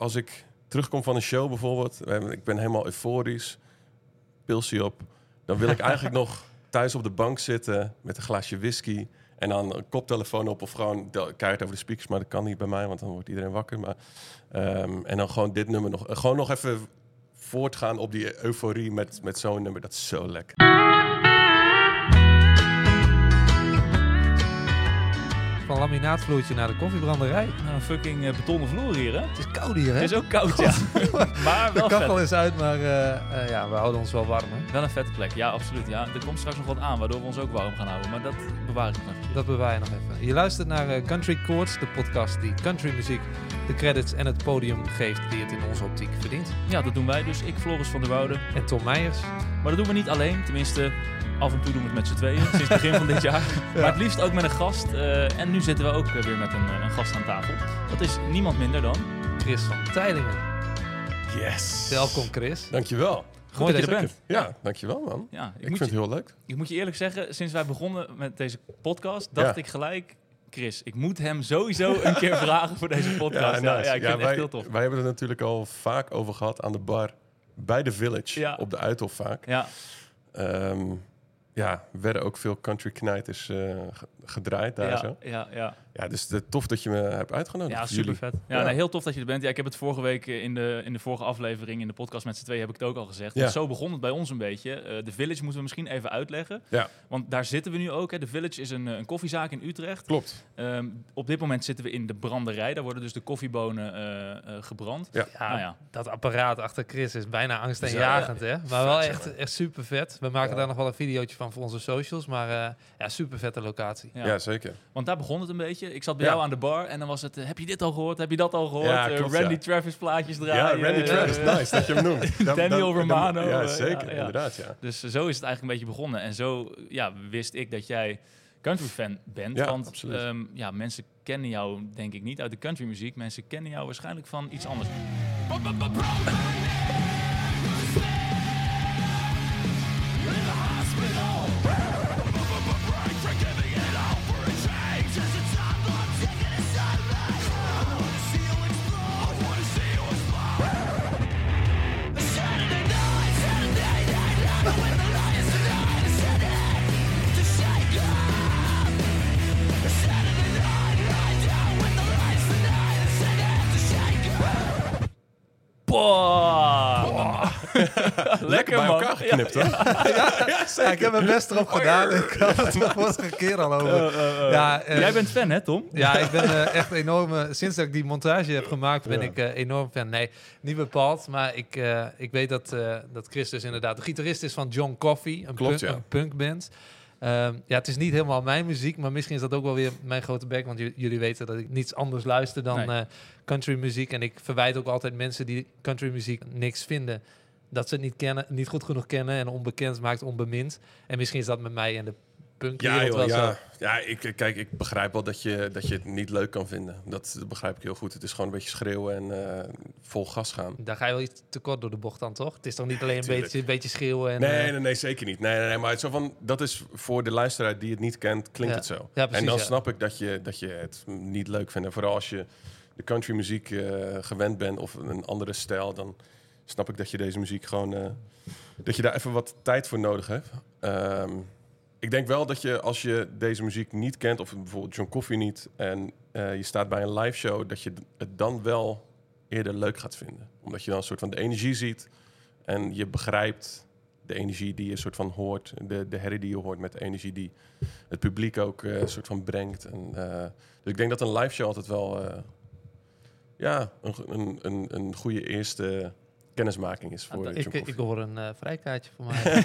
als ik terugkom van een show bijvoorbeeld, ik ben helemaal euforisch, pilsje op, dan wil ik eigenlijk nog thuis op de bank zitten met een glaasje whisky en dan een koptelefoon op of gewoon kaart over de speakers, maar dat kan niet bij mij, want dan wordt iedereen wakker. Maar, ehm, en dan gewoon dit nummer nog, gewoon nog even voortgaan op die euforie met, met zo'n nummer. Dat is zo lekker. Van laminaatvloertje naar de koffiebranderij. Nou, een fucking eh, betonnen vloer hier, hè? Het is koud hier, hè? Het is ook koud, ja. maar de wel kachel vet. is uit, maar eh, eh, ja, we houden ons wel warm, hè? Wel een vette plek, ja, absoluut. Ja, er komt straks nog wat aan, waardoor we ons ook warm gaan houden. Maar dat bewaar ik nog even. Dat bewaar je nog even. Je luistert naar Country Chords, de podcast die countrymuziek de credits en het podium geeft die het in onze optiek verdient. Ja, dat doen wij dus. Ik, Floris van der Woude. En Tom Meijers. Maar dat doen we niet alleen. Tenminste, af en toe doen we het met z'n tweeën. Sinds het begin van dit jaar. Maar het liefst ook met een gast. Eh, en nu zitten we ook weer met een, eh, een gast aan tafel. Dat is niemand minder dan... Chris van Tijdingen. Yes. Welkom Chris. Dankjewel. Goed dat je er bent. Ja, dankjewel man. Ja, Ik, vind je, het heel leuk. ik moet je eerlijk zeggen, sinds wij begonnen met deze podcast, dacht Ja. ik gelijk... Chris, ik moet hem sowieso een keer vragen voor deze podcast. Ja, nice. ja, ik vind het wij, echt heel tof. Wij hebben het natuurlijk al vaak over gehad aan de bar bij de Village, Ja. op de Uithof vaak. Ja, Ehm, ja, werden ook veel country knijters eh, ge- gedraaid daar ja, zo. ja, ja. Ja, dus de, tof dat je me hebt uitgenodigd. Ja, super jullie. vet. Ja, Ja. nee, heel tof dat je er bent. Ja, ik heb het vorige week eh, in de, in de vorige aflevering in de podcast met z'n tweeën heb ik het ook al gezegd. Ja. Zo begon het bij ons een beetje. Eh, de Village moeten we misschien even uitleggen. Ja. Want daar zitten we nu ook. Hè. De Village is een, een koffiezaak in Utrecht. Klopt. Ehm, op dit moment zitten we in de branderij. Daar worden dus de koffiebonen eh, eh, gebrand. Ja. Ja, Nou ja. dat apparaat achter Chris is bijna angstaanjagend, hè? Maar wel echt, echt super vet. We maken Ja. daar nog wel een videootje van voor onze socials, maar eh, ja, super vette locatie. Ja. Ja, zeker. Want daar begon het een beetje. Ik zat bij Ja. jou aan de bar en dan was het... eh, heb je dit al gehoord? Heb je dat al gehoord? Ja, Eh, klopt, Randy ja. Travis plaatjes Ja, draaien. Randy eh, Travis, nice dat je hem noemt. Dan- Daniel dan- dan- Romano, Ja, zeker, ja, ja. inderdaad, ja. Dus zo is het eigenlijk een beetje begonnen. En zo ja, wist ik dat jij country fan bent. Ja, want ehm, ja, mensen kennen jou denk ik niet uit de country muziek. Mensen kennen jou waarschijnlijk van iets anders. Geknipt, hoor. Ja, ik heb mijn best erop gedaan. Ik had het de vorige keer al over. Ja, eh, Jij bent fan, hè, Tom? Ja, ik ben eh, echt enorm. sinds dat ik die montage heb gemaakt, ben Ja. ik eh, enorm fan. Nee, niet bepaald. Maar ik, eh, ik weet dat, eh, dat Chris dus inderdaad de gitarist is van John Coffee, een, Klopt, punk, ja. een punkband. Ehm, ja, het is niet helemaal mijn muziek, maar misschien is dat ook wel weer mijn grote bek. Want jullie weten dat ik niets anders luister dan Nee. eh, country muziek. En ik verwijt ook altijd mensen die country muziek niks vinden. Dat ze het niet, kennen, niet goed genoeg kennen en onbekend maakt onbemind. En misschien is dat met mij en de punk Ja, joh, wel zo. ja. ja ik, kijk, ik begrijp wel dat je, dat je het niet leuk kan vinden. Dat, dat begrijp ik heel goed. Het is gewoon een beetje schreeuwen en eh, vol gas gaan. Daar ga je wel iets te kort door de bocht dan, toch? Het is toch niet alleen een beetje, een beetje schreeuwen en... Nee, eh, nee, nee, zeker niet. Nee, nee, nee, maar het is zo van, dat is voor de luisteraar die het niet kent, klinkt Ja. het zo. Ja, precies, en dan snap ik dat je, dat je het niet leuk vindt. En vooral als je de country muziek eh, gewend bent of een andere stijl, dan snap ik dat je deze muziek gewoon, eh, dat je daar even wat tijd voor nodig hebt. Ehm, ik denk wel dat je, als je deze muziek niet kent, of bijvoorbeeld John Coffee niet, en eh, je staat bij een live show, dat je het dan wel eerder leuk gaat vinden. Omdat je dan een soort van de energie ziet en je begrijpt de energie die je soort van hoort, de, de herrie die je hoort met de energie die het publiek ook eh, soort van brengt. En, dus ik denk dat een live show altijd wel ja, een, een, een, een goede eerste kennismaking is voor ik, ik, hoor een eh, vrijkaartje voor mij.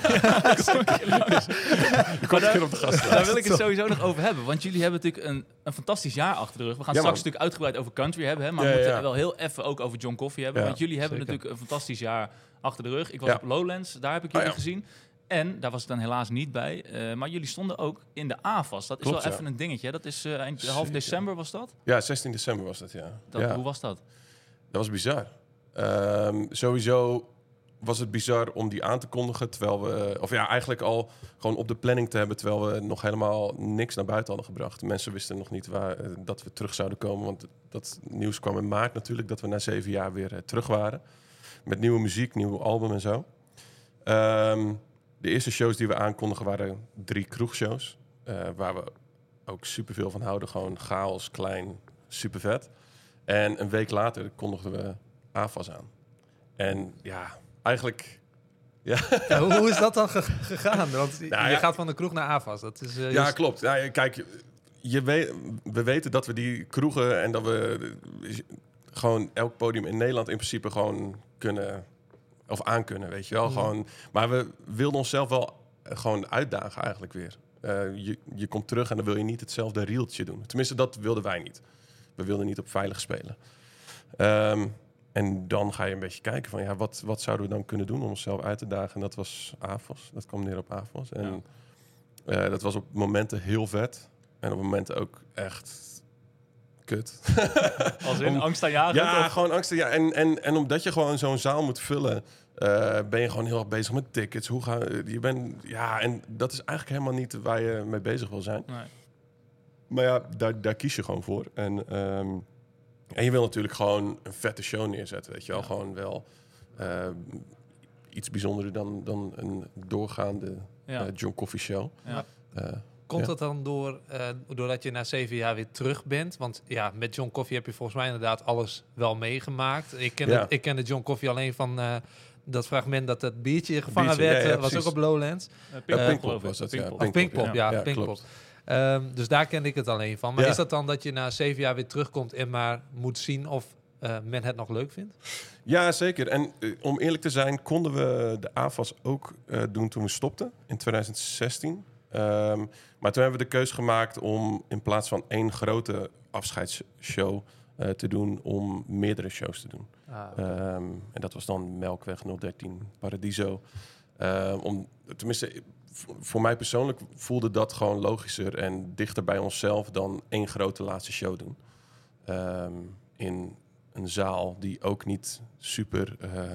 Ik kom een keer op de gast. Daar wil ik het sowieso nog over hebben. Want jullie hebben natuurlijk een, een fantastisch jaar achter de rug. We gaan Ja, straks man. natuurlijk uitgebreid over country hebben. Hè, maar Ja, we moeten ja. wel heel even ook over John Coffee hebben. Ja, want jullie hebben zeker. natuurlijk een fantastisch jaar achter de rug. Ik was Ja. op Lowlands, daar heb ik jullie ja. gezien. En daar was ik dan helaas niet bij. eh, maar jullie stonden ook in de AFAS. Dat is wel ja. even een dingetje. hè. Dat is eh, eind, half december was dat? Ja, 16 december was dat, ja. dat ja. Hoe was dat? Dat was bizar. Ehm, sowieso was het bizar om die aan te kondigen. Terwijl we, of ja, eigenlijk al gewoon op de planning te hebben. Terwijl we nog helemaal niks naar buiten hadden gebracht. Mensen wisten nog niet waar, eh, dat we terug zouden komen. Want dat nieuws kwam in maart natuurlijk. Dat we na zeven jaar weer eh, terug waren. Met nieuwe muziek, nieuw album en zo. Ehm, de eerste shows die we aankondigen waren drie kroegshows. eh, waar we ook superveel van houden. Gewoon chaos, klein, super vet. En een week later kondigden we AFAS aan. En ja, eigenlijk... Ja, Ja, hoe, hoe is dat dan ge- gegaan? Want je Nou ja. gaat van de kroeg naar AFAS. Dat is, eh, ja just- klopt. Ja, kijk, je- je weet, we weten dat we die kroegen en dat we gewoon elk podium in Nederland in principe gewoon kunnen of aan kunnen, weet je wel. Gewoon, maar we wilden onszelf wel eh, gewoon uitdagen eigenlijk weer. Eh, je, je komt terug en dan wil je niet hetzelfde rieltje doen. Tenminste, dat wilden wij niet. We wilden niet op veilig spelen. Ehm, en dan ga je een beetje kijken van ja, wat, wat zouden we dan kunnen doen om onszelf uit te dagen? En dat was AFOS. Dat kwam neer op AFOS. En eh, dat was op momenten heel vet. En op momenten ook echt kut. Als in Om- angstaanjagend? ja, of- gewoon angsten. Ja. En, en, en omdat je gewoon zo'n zaal moet vullen, eh, ben je gewoon heel erg bezig met tickets. Hoe ga je bent, ja, en dat is eigenlijk helemaal niet waar je mee bezig wil zijn. Nee. Maar ja, daar, daar kies je gewoon voor. En, ehm, en je wil natuurlijk gewoon een vette show neerzetten, weet je wel. Ja. Gewoon wel eh, iets bijzonderder dan, dan een doorgaande Ja. eh, John Coffee show. Ja. Eh, Komt Ja. dat dan door, eh, doordat je na zeven jaar weer terug bent? Want ja, met John Coffee heb je volgens mij inderdaad alles wel meegemaakt. Ik ken, Ja. het, ik kende John Coffee alleen van eh, dat fragment dat het biertje gevangen Biertje, werd. ja, ja, was precies. ook op Lowlands. Ja, Pinkpop, was dat, ja. Pinkpop. Of Pinkpop, ja, ja, Pinkpop. Ehm, dus daar kende ik het alleen van. Maar Ja. is dat dan dat je na zeven jaar weer terugkomt en maar moet zien of eh, men het nog leuk vindt? Ja, zeker. En eh, om eerlijk te zijn, konden we de AFAS ook eh, doen toen we stopten in 2016. Ehm, maar toen hebben we de keuze gemaakt om in plaats van één grote afscheidsshow te doen, om meerdere shows te doen. Ah, Ehm, en dat was dan Melkweg 013 Paradiso. Om, tenminste, voor mij persoonlijk voelde dat gewoon logischer en dichter bij onszelf dan één grote laatste show doen. Ehm, in een zaal die ook niet super. eh,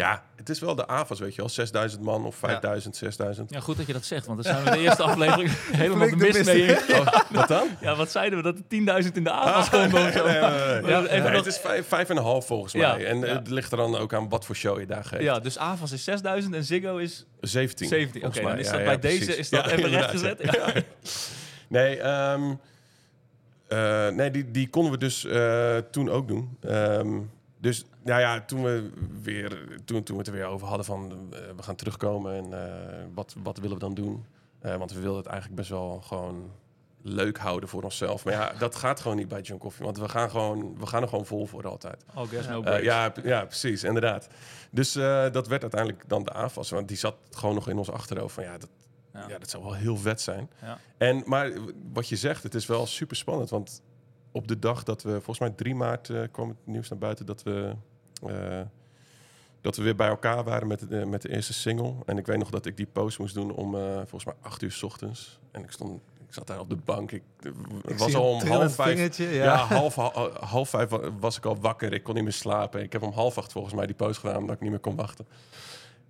ja, het is wel de AVAS, weet je wel. 6000 man of 5000, 6000. Ja, goed dat je dat zegt, want daar zijn we in de eerste aflevering helemaal de mist mee. Oh, wat dan? Ja, wat zeiden we? Dat er 10.000 in de avond komen of zo? Nee, nee, nee, nee. Ja, Nee, even nog- het is vijf, vijf en een half volgens Ja, mij. En ja. het ligt er dan ook aan wat voor show je daar geeft. Ja, dus AVAS is 6000 en Ziggo is 17. 17. Oké, volgens dan is Ja, dat ja, bij deze is dat Ja, even rechtgezet. ja. Ja. Nee, ehm, eh, nee die, die konden we dus eh, toen ook doen. Ehm, dus nou ja, toen we, weer, toen, toen we het er weer over hadden van eh, we gaan terugkomen en eh, wat, wat willen we dan doen? Eh, want we wilden het eigenlijk best wel gewoon leuk houden voor onszelf. Maar ja, dat gaat gewoon niet bij John Coffee. Want we gaan, gewoon, we gaan er gewoon vol voor altijd. Oh, guess no breaks. ja, ja, precies, inderdaad. Dus dat werd uiteindelijk dan de AFAS. Want die zat gewoon nog in ons achterhoofd van ja, dat, Ja. ja. dat zou wel heel vet zijn. Ja. En, maar wat je zegt, het is wel super spannend. Want op de dag dat we, volgens mij 3 maart eh, kwam het nieuws naar buiten dat we, eh, dat we weer bij elkaar waren met de, met de eerste single. En ik weet nog dat ik die post moest doen om eh, volgens mij 8 uur 's ochtends. En ik stond, ik zat daar op de bank. Ik, was al om half vijf. Ja, Ja. half, hal- half vijf wa- was ik al wakker. Ik kon niet meer slapen. Ik heb om half acht volgens mij die post gedaan omdat ik niet meer kon wachten.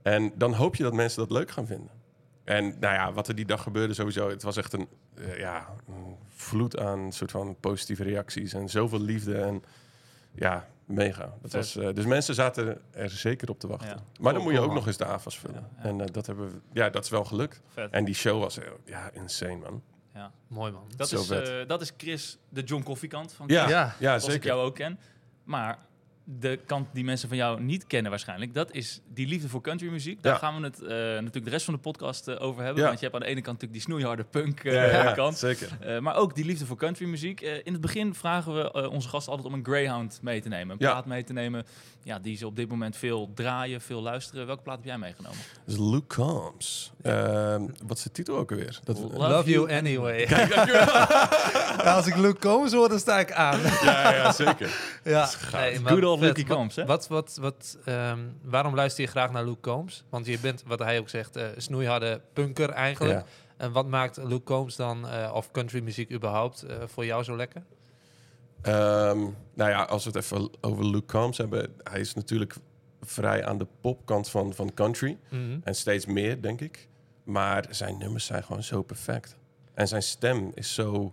En dan hoop je dat mensen dat leuk gaan vinden. En nou ja, wat er die dag gebeurde sowieso, het was echt een, eh, ja, een vloed aan soort van positieve reacties en zoveel liefde en ja, mega. Dat was, eh, dus mensen zaten er zeker op te wachten. Ja. Maar Cool, dan moet je cool, ook man. nog eens de AFAS vullen. Ja, ja. En eh, dat hebben we, ja, dat is wel gelukt. Vet. En die show was ja, insane man. Ja. Mooi man. Dat, Zo is, eh, dat is Chris, de John Coffee kant van Ja, Chris, ja, Ja, zoals ik zeker. jou ook ken. Maar de kant die mensen van jou niet kennen waarschijnlijk, dat is die liefde voor countrymuziek. Daar Ja. gaan we het eh, natuurlijk de rest van de podcast eh, over hebben. Ja. Want je hebt aan de ene kant natuurlijk die snoeiharde punk eh, Ja, ja, kant. zeker. Eh, maar ook die liefde voor countrymuziek. Eh in het begin vragen we eh, onze gasten altijd om een Greyhound mee te nemen. Een Ja. plaat mee te nemen ja, die ze op dit moment veel draaien, veel luisteren. Welke plaat heb jij meegenomen? Dus Luke Combs. Ehm, wat is de titel ook alweer? Dat, Love Love, you you anyway. Als ik Luke Combs hoor, dan sta ik aan. ja, ja, zeker. ja, Good old Wat- Combs, hè? Wat, wat, wat, ehm, waarom luister je graag naar Luke Combs? Want je bent, wat hij ook zegt, eh snoeiharde punker eigenlijk. Ja. En wat maakt Luke Combs dan, eh, of countrymuziek überhaupt, eh, voor jou zo lekker? Ehm, nou ja, als we het even over Luke Combs hebben. Hij is natuurlijk vrij aan de popkant van, van country. Mhm. En steeds meer, denk ik. Maar zijn nummers zijn gewoon zo perfect. En zijn stem is zo...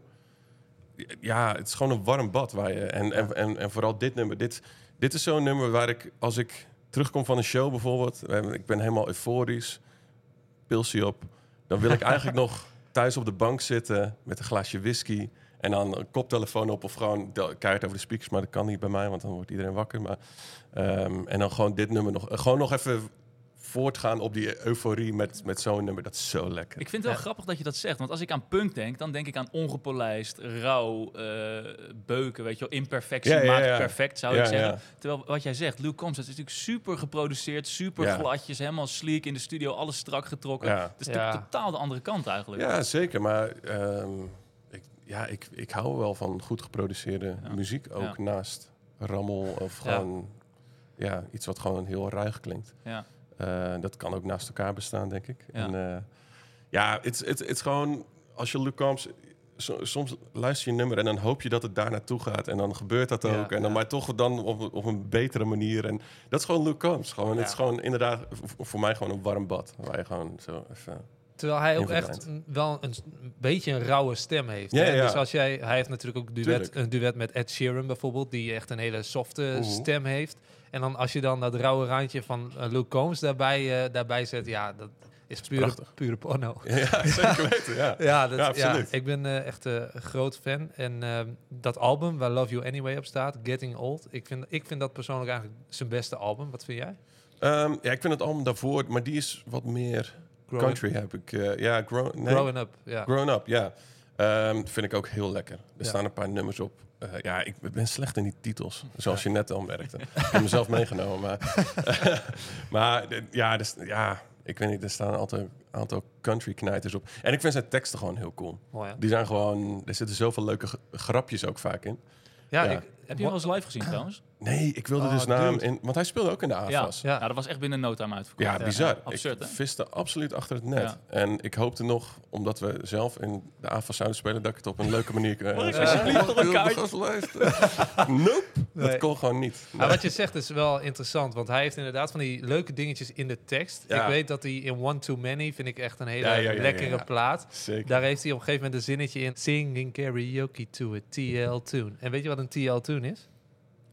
Ja, het is gewoon een warm bad. Waar je, en, en, en, en vooral dit nummer. Dit, dit is zo'n nummer waar ik, als ik terugkom van een show bijvoorbeeld... hebben- Ik ben helemaal euforisch, pilsje op. Dan wil ik eigenlijk nog thuis op de bank zitten met een glaasje whisky... En dan een koptelefoon op of gewoon keihard over de speakers. Maar dat kan niet bij mij, want dan wordt iedereen wakker. Maar, ehm, en dan gewoon dit nummer nog... Gewoon nog even voortgaan op die euforie met, met zo'n nummer. Dat is zo lekker. Ik vind het wel Ja. grappig dat je dat zegt. Want als ik aan punk denk, dan denk ik aan ongepolijst, rauw, eh, beuken. Weet je wel, imperfectie Ja, ja, maakt ja. perfect, zou Ja, ik zeggen. ja. Terwijl wat jij zegt, Luke Combs, dat is natuurlijk super geproduceerd, super Ja. gladjes, helemaal sleek in de studio, alles strak getrokken. Ja. Het is Ja. natuurlijk totaal de andere kant eigenlijk. Ja, zeker. Maar ehm, ik, ja, ik, ik hou wel van goed geproduceerde Ja. muziek. Ook Ja. naast rammel of Ja. gewoon ja. iets wat gewoon heel ruig klinkt. Ja. Eh, dat kan ook naast elkaar bestaan, denk ik. Ja. En, eh, ja, het is gewoon... Als je Luke Combs... so- soms luister je een nummer en dan hoop je dat het daar naartoe gaat. En dan gebeurt dat Ja, ook. En dan, ja. Maar toch dan op, op een betere manier. En dat is gewoon Luke Combs. Gewoon, Ja. Het is gewoon inderdaad voor mij gewoon een warm bad. Waar je gewoon zo even... Terwijl hij ook echt een- wel een, beetje een rauwe stem heeft. Ja, hè? Dus als jij, hij heeft natuurlijk ook duet, Tuurlijk. een duet met Ed Sheeran bijvoorbeeld, die echt een hele softe stem heeft. En dan als je dan dat rauwe randje van eh, Luke Combs daarbij, eh, daarbij zet, ja, dat is pure, prachtig. pure porno. Ja, zeker weten, ja. Ja, dat, Ja, ik ben eh, echt een groot fan. En ehm, dat album waar Love You Anyway op staat, Getting Old, ik vind, ik vind dat persoonlijk eigenlijk zijn beste album. Wat vind jij? Ehm, ja, ik vind het album daarvoor, maar die is wat meer Growing, country heb ik. ja, grow, nee, Growing Up, ja. Grown Up, ja. Ehm, vind ik ook heel lekker. Er Ja. staan een paar nummers op. Eh, ja, ik ben slecht in die titels, zoals je net al merkte. ik heb mezelf meegenomen, maar... maar eh, ja, dus, ja, ik weet niet, er staan een aantal, aantal country knijters op. En ik vind zijn teksten gewoon heel cool. Die zijn gewoon... Er zitten zoveel leuke grapjes ook vaak in. Ja, Ja. Ik, Heb je hem wel eens live gezien trouwens? Nee, ik wilde Oh, dus naar hem in... Want hij speelde ook in de AFAS. Ja. Ja. ja, dat was echt binnen no time uitverkocht. Ja, bizar. absurd, ik hè? viste absoluut achter het net. Ja. En ik hoopte nog, omdat we zelf in de AFA zouden spelen, dat ik het op een leuke manier ik alsjeblieft nog een kaartje? nope, Nee. dat kon gewoon niet. Maar wat je zegt is wel interessant, want hij heeft inderdaad van die leuke dingetjes in de tekst. Ja. Ik weet dat hij in One Too Many, vind ik echt een hele Ja, ja, ja, lekkere ja, ja. plaat. Zeker. Daar heeft hij op een gegeven moment een zinnetje in. Singing karaoke to a TL tune. En weet je wat een TL tune is?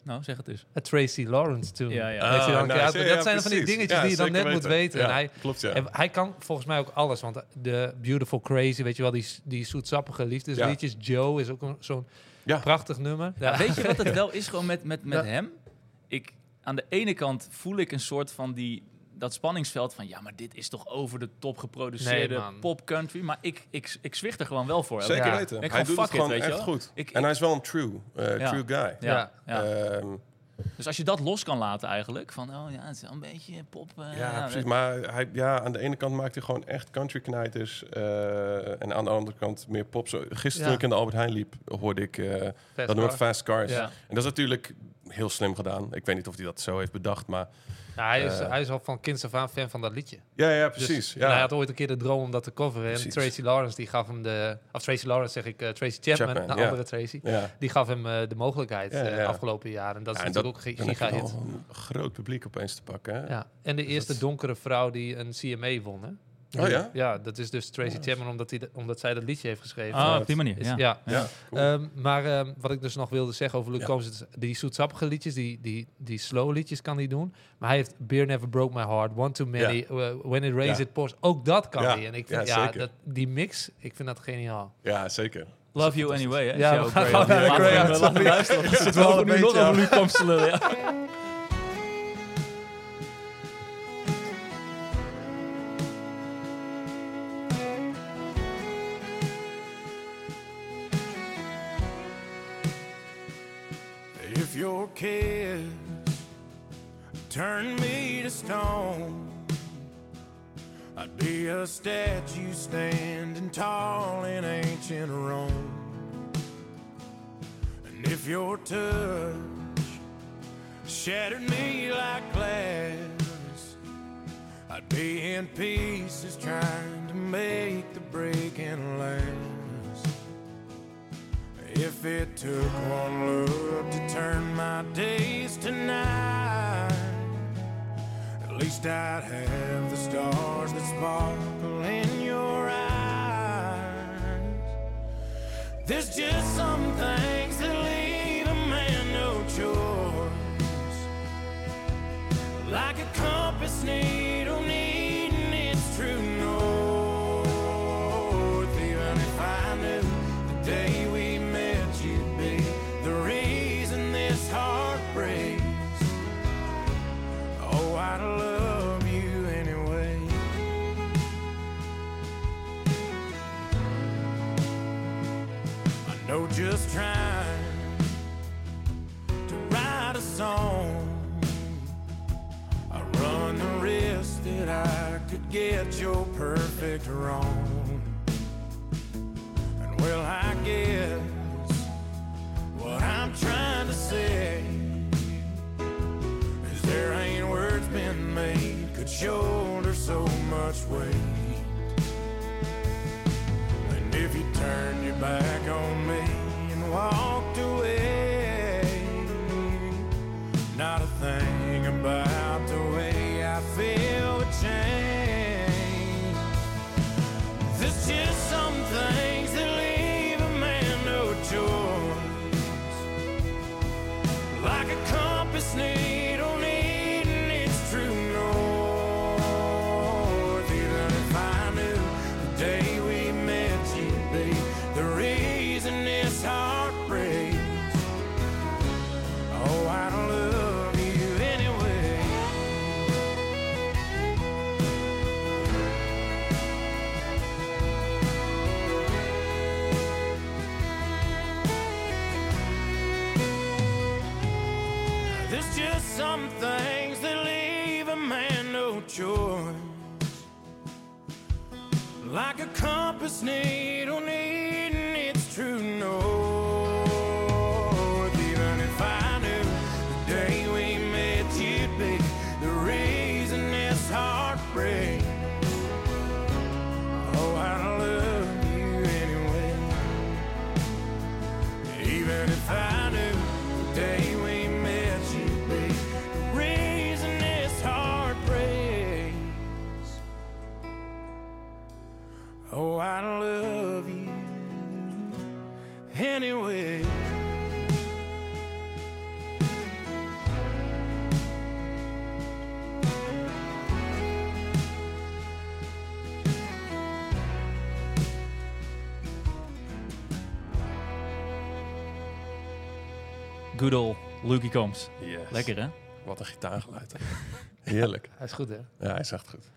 Nou, zeg het eens. A Tracy Lawrence tune. Ja, nice. uit- Ja, ja, dat zijn van die dingetjes Ja, die je dan net moet weten. Ja, En hij, klopt, ja. en hij kan volgens mij ook alles. Want de Beautiful Crazy, weet je wel, die, die zoetsappige liefdesliedjes. Joe is ook een- zo'n Ja. prachtig nummer. Ja, weet je wat het wel is gewoon met, met, met Ja. hem? Ik, aan de ene kant voel ik een soort van die, dat spanningsveld van... ja, maar dit is toch over de top geproduceerde Nee, pop country. Maar ik, ik, ik zwicht er gewoon wel voor. Zeker Ja. weten. Ik hij gewoon doet het it, gewoon echt goed. Ik- en hij is wel een true, eh, Ja. true guy. Ja, ja. Ehm, Dus als je dat los kan laten eigenlijk... van oh ja, het is wel een beetje pop... eh, ja, precies. Maar hij, ja, aan de ene kant maakt hij gewoon echt country knijters. eh, en aan de andere kant meer pop. Zo, gisteren Ja. toen ik in de Albert Heijn liep, hoorde ik eh, dat Car. Fast Cars. Ja. En dat is natuurlijk heel slim gedaan. Ik weet niet of hij dat zo heeft bedacht, maar... Ja, hij, is, Eh. hij is al van kinds af aan fan van dat liedje. Ja, ja, Dus- precies. ja. hij had ooit een keer de droom om dat te coveren. En. Tracy Lawrence, die gaf hem de... Of Tracy Lawrence zeg ik, eh, Tracy Chapman, Chapman, de ja. andere Tracy. ja. Die gaf hem eh, de mogelijkheid afgelopen jaar. En dat is natuurlijk ook dan een een groot publiek opeens te pakken. Hè? Ja. En de eerste dat- donkere vrouw die een CMA won. Hè? Oh ja? Ja, dat is dus Tracy. Chapman, omdat, hij de- omdat zij dat liedje heeft geschreven. Ah, Ja, op die manier, Is- ja. ja. Ja, cool. Ehm, maar ehm, wat ik dus nog wilde zeggen over Luke Ja. Combs, die zoetsappige liedjes, die, die, die slow liedjes kan hij doen. Maar hij heeft Beer Never Broke My Heart, One Too Many, uh, When It Rains Ja. It Pours. Ook dat kan Ja. hij. En ik vind, Ja, dat, die mix, ik vind dat geniaal. ja, zeker. Love You Anyway, hè? Ja, we gaan luisteren. want We zitten wel nu nog over aan. Luke Combs te lullen, kiss turned me to stone, I'd be a statue standing tall in ancient Rome. And if your touch shattered me like glass, I'd be in pieces trying to make the breaking last. If it took one look to turn my days to night, at least I'd have the stars that sparkle in your eyes. There's just some things that leave a man no choice. Like a compass needle I could get your perfect wrong. And well, I guess what I'm trying to say is there ain't words been made could shoulder so much weight. And if you turned your back on me and walked away, some things that leave a man no choice. Like a compass needle needing anyway. Good old Lucky Combs. Yes. Lekker hè? Wat een gitaargeluid. hè. Heerlijk. Hij is goed, hè? Ja, hij is echt goed.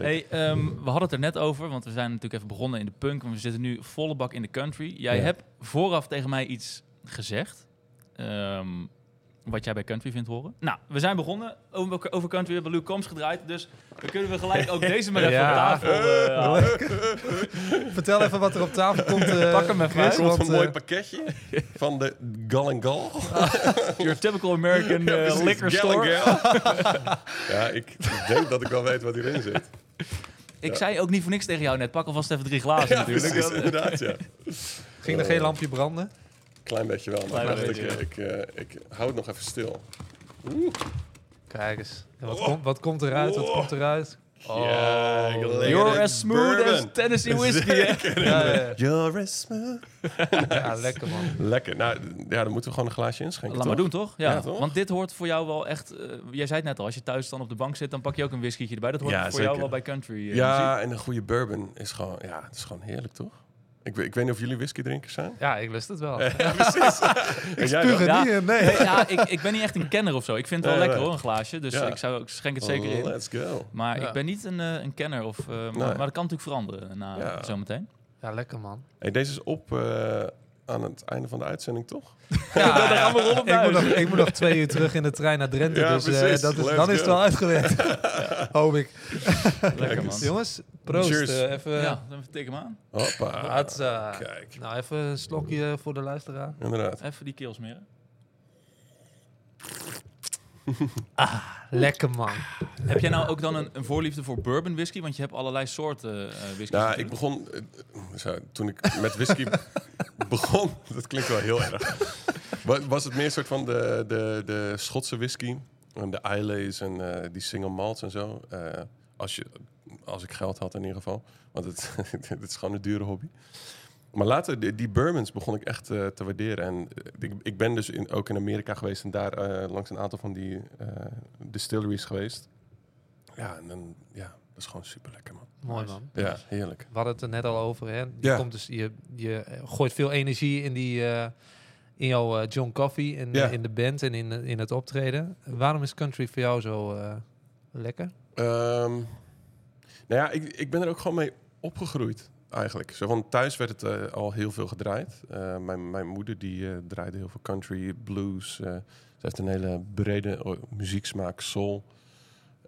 Hey, ehm, we hadden het er net over, want we zijn natuurlijk even begonnen in de punk. Maar we zitten nu volle bak in de country. Jij Ja. hebt vooraf tegen mij iets gezegd. ehm, wat jij bij country vindt horen. Nou, we zijn begonnen over, over country. We hebben Luke Combs gedraaid. Dus dan kunnen we gelijk ook deze maar even Ja. op tafel eh. Vertel even wat er op tafel komt. eh, Pak hem even uit. Er komt een mooi eh, pakketje van de Gal and Gal. Your typical American eh, liquor store. Gal. ja, ik denk dat ik wel weet wat hierin zit. Ik zei ook niet voor niks tegen jou net. Pak alvast even drie glazen Ja, natuurlijk. precies, inderdaad, ja. Ging er geen lampje branden? Klein beetje wel, maar Klein ik, ik, eh, ik hou het nog even stil. Kijk eens. En wat, Oh. komt, wat komt eruit? Wat Oh. komt eruit? Lekker You're as smooth as. Tennessee whiskey, hè? Ja, ja, You're as smooth. ja, lekker man. Lekker. Nou, ja, dan moeten we gewoon een glaasje inschenken, Laat maar doen, toch? Ja, Ja, toch? want dit hoort voor jou wel echt... eh, jij zei het net al, als je thuis dan op de bank zit, dan pak je ook een whiskytje erbij. Dat hoort Ja, voor zeker. jou wel bij country eh, muziek. Ja, en een goede bourbon is gewoon, ja, het is gewoon heerlijk, toch? Ik, weet- ik weet niet of jullie whiskydrinkers zijn. Ja, ik lust het wel. Ja, precies. jij dan? Ja. niet in, nee. Nee, ja, ik, ik ben niet echt een kenner of zo. Ik vind het wel Nee, lekker hoor, een glaasje. Dus Ja. ik, zou, ik schenk het zeker in. Let's go. Maar Ja. ik ben niet een, eh, een kenner. Of, eh, maar, maar dat kan natuurlijk veranderen na Ja. zometeen. Ja, lekker man. Hey, deze is op eh, aan het einde van de uitzending, toch? Ja, dan gaan we rollen ik, moet nog, ik moet nog twee uur terug in de trein naar Drenthe. Ja, dus eh, precies. dat is, dan is het wel uitgewerkt. Hoop ik. Lekker man. Jongens, proost. Cheers. eh, even. Ja, dan tik hem aan. Hoppa. Hatsa. Kijk, Nou, even een slokje voor de luisteraar. inderdaad. Even die keel smeren. Lekker man. Heb jij nou ook dan een, een voorliefde voor bourbon whisky? Want je hebt allerlei soorten eh whisky. Nou, ik begon... eh, zo, toen ik met whisky begon... Dat klinkt wel heel erg. Wa- Was het meer een soort van de, de, de Schotse whisky? En de Islays en eh, die single malts en zo. Eh, als, je, als ik geld had in ieder geval. Want het, het is gewoon een dure hobby. Maar later, die, die bourbons begon ik echt eh, te waarderen. En eh, ik, ik ben dus in, ook in Amerika geweest en daar eh, langs een aantal van die distilleries geweest. Ja, en dan, ja, dat is gewoon super lekker, man. Mooi man. Ja, heerlijk. We hadden het er net al over. Hè? Je, Ja. komt dus, je, je gooit veel energie in, die, in jouw John Coffee, in, Ja. in de band en in, in het optreden. Waarom is country voor jou zo lekker? Ehm, nou ja, ik, ik ben er ook gewoon mee opgegroeid, eigenlijk. Zo van thuis werd het eh, al heel veel gedraaid. Eh, mijn, mijn moeder die eh, draaide heel veel country, blues. eh, ze heeft een hele brede muzieksmaak, soul.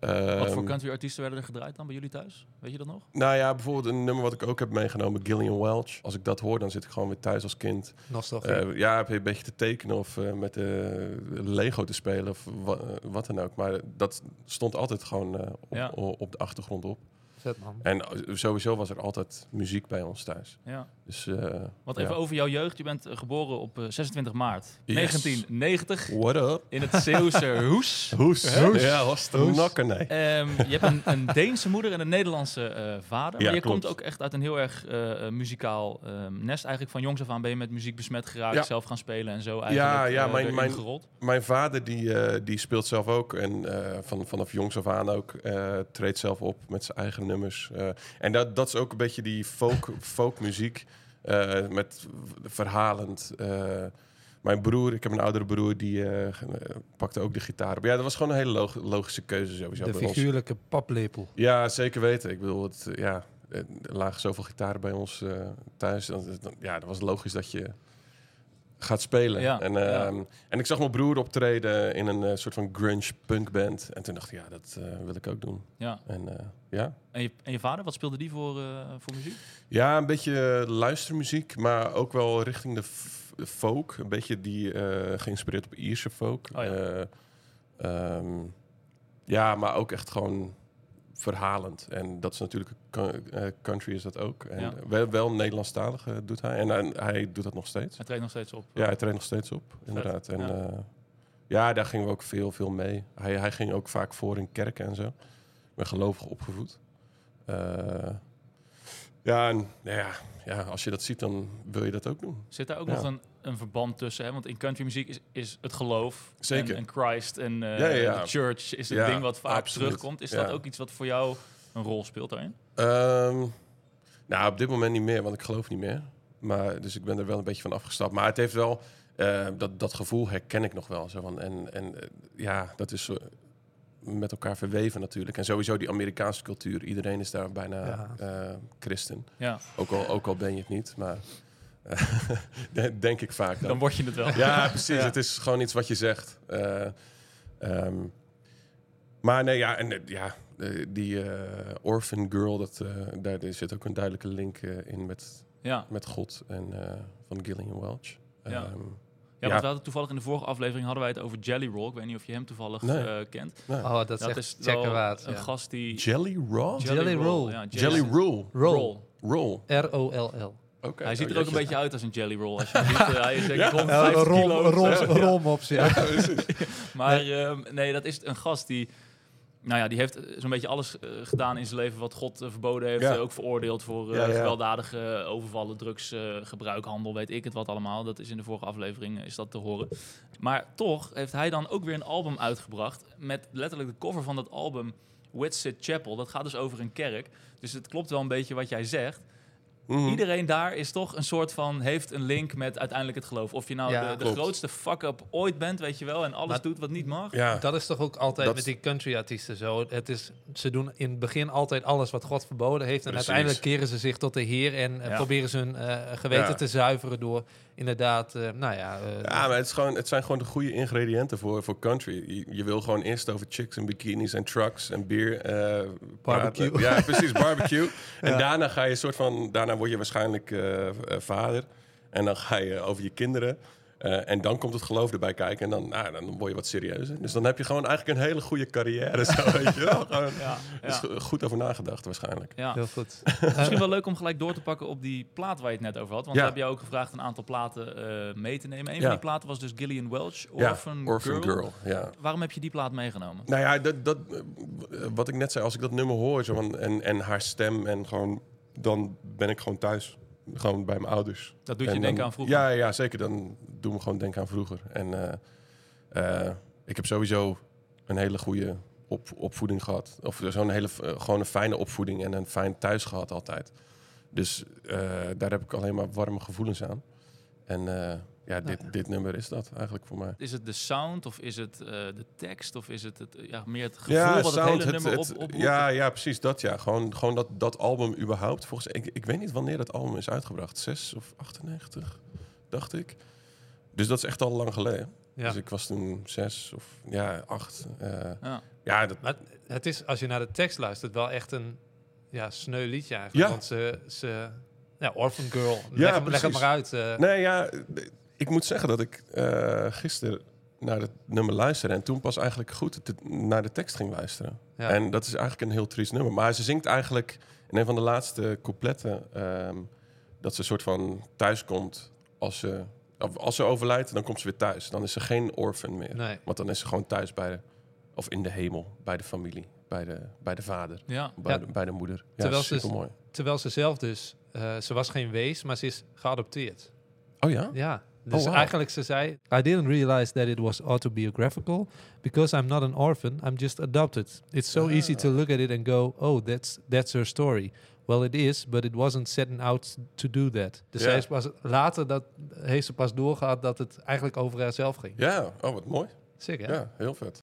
Wat voor Ehm, country artiesten werden er gedraaid dan bij jullie thuis? Weet je dat nog? Nou ja, bijvoorbeeld een nummer wat ik ook heb meegenomen, Gillian Welch. Als ik dat hoor, dan zit ik gewoon weer thuis als kind. Nostalgie. Eh, ja, heb je een beetje te tekenen of eh, met de Lego te spelen of wa- wat dan ook. Maar dat stond altijd gewoon eh, op, Ja. op de achtergrond op. Vet man. En eh, sowieso was er altijd muziek bij ons thuis. Ja. Dus, eh Want ja. even over jouw jeugd. Je bent eh, geboren op eh, 26 maart Yes. 1990 What up? in het Zeeuwse Hoes. Hoes. Hoes. Ja, was de Hoes. nakker, nee. Ehm, je hebt een, een Deense moeder en een Nederlandse eh, vader. Ja, maar je klopt. komt ook echt uit een heel erg muzikaal ehm, nest. Eigenlijk van jongs af aan ben je met muziek besmet geraakt. Ja. Zelf gaan spelen en zo eigenlijk Ja, ja, mijn- mijn- gerold. Mijn vader die, eh, die speelt zelf ook. En eh, van, vanaf jongs af aan ook. eh, treedt zelf op met zijn eigen nummers. Eh, en dat, dat is ook een beetje die folk, folkmuziek. eh, met verhalend. eh, mijn broer, ik heb een oudere broer, die pakte ook de gitaar op. Ja, dat was gewoon een hele log- logische keuze sowieso de bij ons. figuurlijke paplepel. Ja, zeker weten. Ik bedoel, het, ja, er lagen zoveel gitaren bij ons thuis. Dan, dan- ja, dat was logisch dat je gaat spelen. Ja, en, ja. ehm, en ik zag mijn broer optreden in een eh, soort van grunge punkband. En toen dacht ik, ja, dat eh, wil ik ook doen. Ja. En eh, ja. En, je, en je vader, wat speelde die voor, voor muziek? ja, een beetje luistermuziek, maar ook wel richting de folk. Een beetje die geïnspireerd op Ierse folk. Oh ja. Eh, ehm, ja, maar ook echt gewoon verhalend. En dat is natuurlijk, eh, country is dat ook. En Ja. wel, wel Nederlandstalig eh, doet hij. En, en hij doet dat nog steeds. Hij treedt nog steeds op. Ja, hij treedt nog steeds op, inderdaad. En ja. ja. ja, daar gingen we ook veel, veel mee. Hij, hij ging ook vaak voor in kerken en zo. Ik ben gelovig opgevoed. Eh, ja, en nou ja, ja, als je dat ziet, dan wil je dat ook doen. Zit daar ook Ja. nog een, een verband tussen? Hè? Want in countrymuziek is, is het geloof Zeker. En, en Christ en eh, Ja, ja, ja. de church is het Ja, ding wat vaak absoluut. terugkomt. Is Ja. dat ook iets wat voor jou een rol speelt daarin? Ehm, nou, op dit moment niet meer, want ik geloof niet meer. Maar, dus ik ben er wel een beetje van afgestapt. Maar het heeft wel, eh, dat, dat gevoel herken ik nog wel. Zo van, en en eh, ja, dat is zo met elkaar verweven natuurlijk. En sowieso die Amerikaanse cultuur. Iedereen is daar bijna Ja. eh, christen. Ja, Ook al, ook al ben je het niet, maar denk ik vaak dan. dan word je het wel. Ja, precies. Het is gewoon iets wat je zegt. Eh, ehm, maar nee, ja, en eh, ja, eh, die eh, Orphan Girl, dat, eh, daar zit ook een duidelijke link in met, Ja. met God en eh, van Gillian Welch. Ja. Ehm, Ja, Ja. want we hadden toevallig in de vorige aflevering hadden wij het over Jelly Roll. Ik weet niet of je hem toevallig Nee. eh, kent. Oh, dat is Dat echt is checken wel waard. een ja. gast die... Jelly Roll? Jelly Roll. Jelly Roll. Roll. Roll. R-O-L-L. Hij ziet Oh, er ook een beetje uit als een Jelly Roll. Als je ziet, eh, hij is denk ik Ja. 150 kilo. Ja. rolmops, ja. Maar ehm, nee, dat is een gast die... Nou ja, die heeft eh, zo'n beetje alles eh, gedaan in zijn leven wat God verboden heeft. Ja. Eh, ook veroordeeld voor eh, Ja, ja. gewelddadige eh, overvallen, drugsgebruik, handel, weet ik het wat allemaal. Dat is in de vorige aflevering is dat te horen. Maar toch heeft hij dan ook weer een album uitgebracht met letterlijk de cover van dat album Whitsit Chapel. Dat gaat dus over een kerk. Dus het klopt wel een beetje wat jij zegt. Mhm. Iedereen daar is toch een soort van heeft een link met uiteindelijk het geloof. Of je nou Ja, de, grootste fuck-up ooit bent, weet je wel, en alles Maar- doet wat niet mag. Ja, Dat is toch ook altijd Dat- met die country artiesten zo. Het is, ze doen in het begin altijd alles wat God verboden heeft. En Precies. uiteindelijk keren ze zich tot de Heer en eh, Ja. proberen ze hun eh, geweten Ja. te zuiveren door inderdaad, eh, nou ja... eh, Ja, maar het, is gewoon, het zijn gewoon de goede ingrediënten voor, voor country. Je, je wil gewoon eerst over chicks en bikinis en trucks en bier. eh, Barbecue. praten. Ja, precies, barbecue. En daarna ga je soort van, daarna word je waarschijnlijk eh, eh, vader. En dan ga je over je kinderen. Eh, en dan komt het geloof erbij kijken en dan, nou, dan word je wat serieuzer. Dus dan heb je gewoon eigenlijk een hele goede carrière. Zo, weet je wel. Gewoon, Ja, go- goed over nagedacht waarschijnlijk. ja. Heel goed. Misschien wel leuk om gelijk door te pakken op die plaat waar je het net over had. Want Ja. we hebben jou ook gevraagd een aantal platen eh, mee te nemen. Een Ja. van die platen was dus Gillian Welch, Ja, Orphan, Orphan Girl. Girl. Ja. Waarom heb je die plaat meegenomen? Nou ja, dat, dat, wat ik net zei, als ik dat nummer hoor zo van, en, en haar stem en gewoon, dan ben ik gewoon thuis. Gewoon bij mijn ouders. Dat doet je En denken dan- aan vroeger. Ja, ja, zeker. Dan doen we gewoon denken aan vroeger. En eh, eh, ik heb sowieso een hele goede op, opvoeding gehad. Of zo'n hele, eh, gewoon een fijne opvoeding en een fijn thuis gehad altijd. Dus daar heb ik alleen maar warme gevoelens aan. En ja, dit, dit nummer is dat eigenlijk voor mij. Is het de sound of is het eh, de tekst of is het, het ja, meer het gevoel wat het hele nummer op, oproept? ja, ja, precies dat. Ja. Gewoon, gewoon dat, dat album überhaupt. Volgens, ik, ik weet niet wanneer dat album is uitgebracht. 6 of 98, dacht ik. Dus dat is echt al lang geleden. Ja. Dus ik was toen zes of ja, acht. eh, Ja. ja, dat, Maar het is, als je naar de tekst luistert, wel echt een ja, sneu liedje eigenlijk. Ja. Want ze, ze ja, Orphan Girl, Ja, leg, leg het maar uit. eh. nee, ja, ik moet zeggen dat ik eh gisteren naar het nummer luisterde... en toen pas eigenlijk goed te- naar de tekst ging luisteren. ja. En dat is eigenlijk een heel triest nummer. Maar ze zingt eigenlijk in een van de laatste coupletten... ehm, dat ze een soort van thuis komt als ze, als ze overlijdt, dan komt ze weer thuis. Dan is ze geen orphan meer. nee. Want dan is ze gewoon thuis bij de, of in de hemel, bij de familie, bij de, bij de vader, Ja. bij, Ja. de, bij de moeder. Ja, Terwijl ze-. Terwijl ze zelf dus, eh, ze was geen wees, maar ze is geadopteerd. Oh ja? Ja. Dus wow. eigenlijk ze zei, I didn't realize that it was autobiographical because I'm not an orphan, I'm just adopted. It's so easy to look at it and go, oh, that's that's her story. Well, it is, but it wasn't setting out to do that. Dus zij is pas later dat heeft ze pas doorgehad dat het eigenlijk over haarzelf ging. Ja, oh wat mooi. Hè? Ja, heel vet.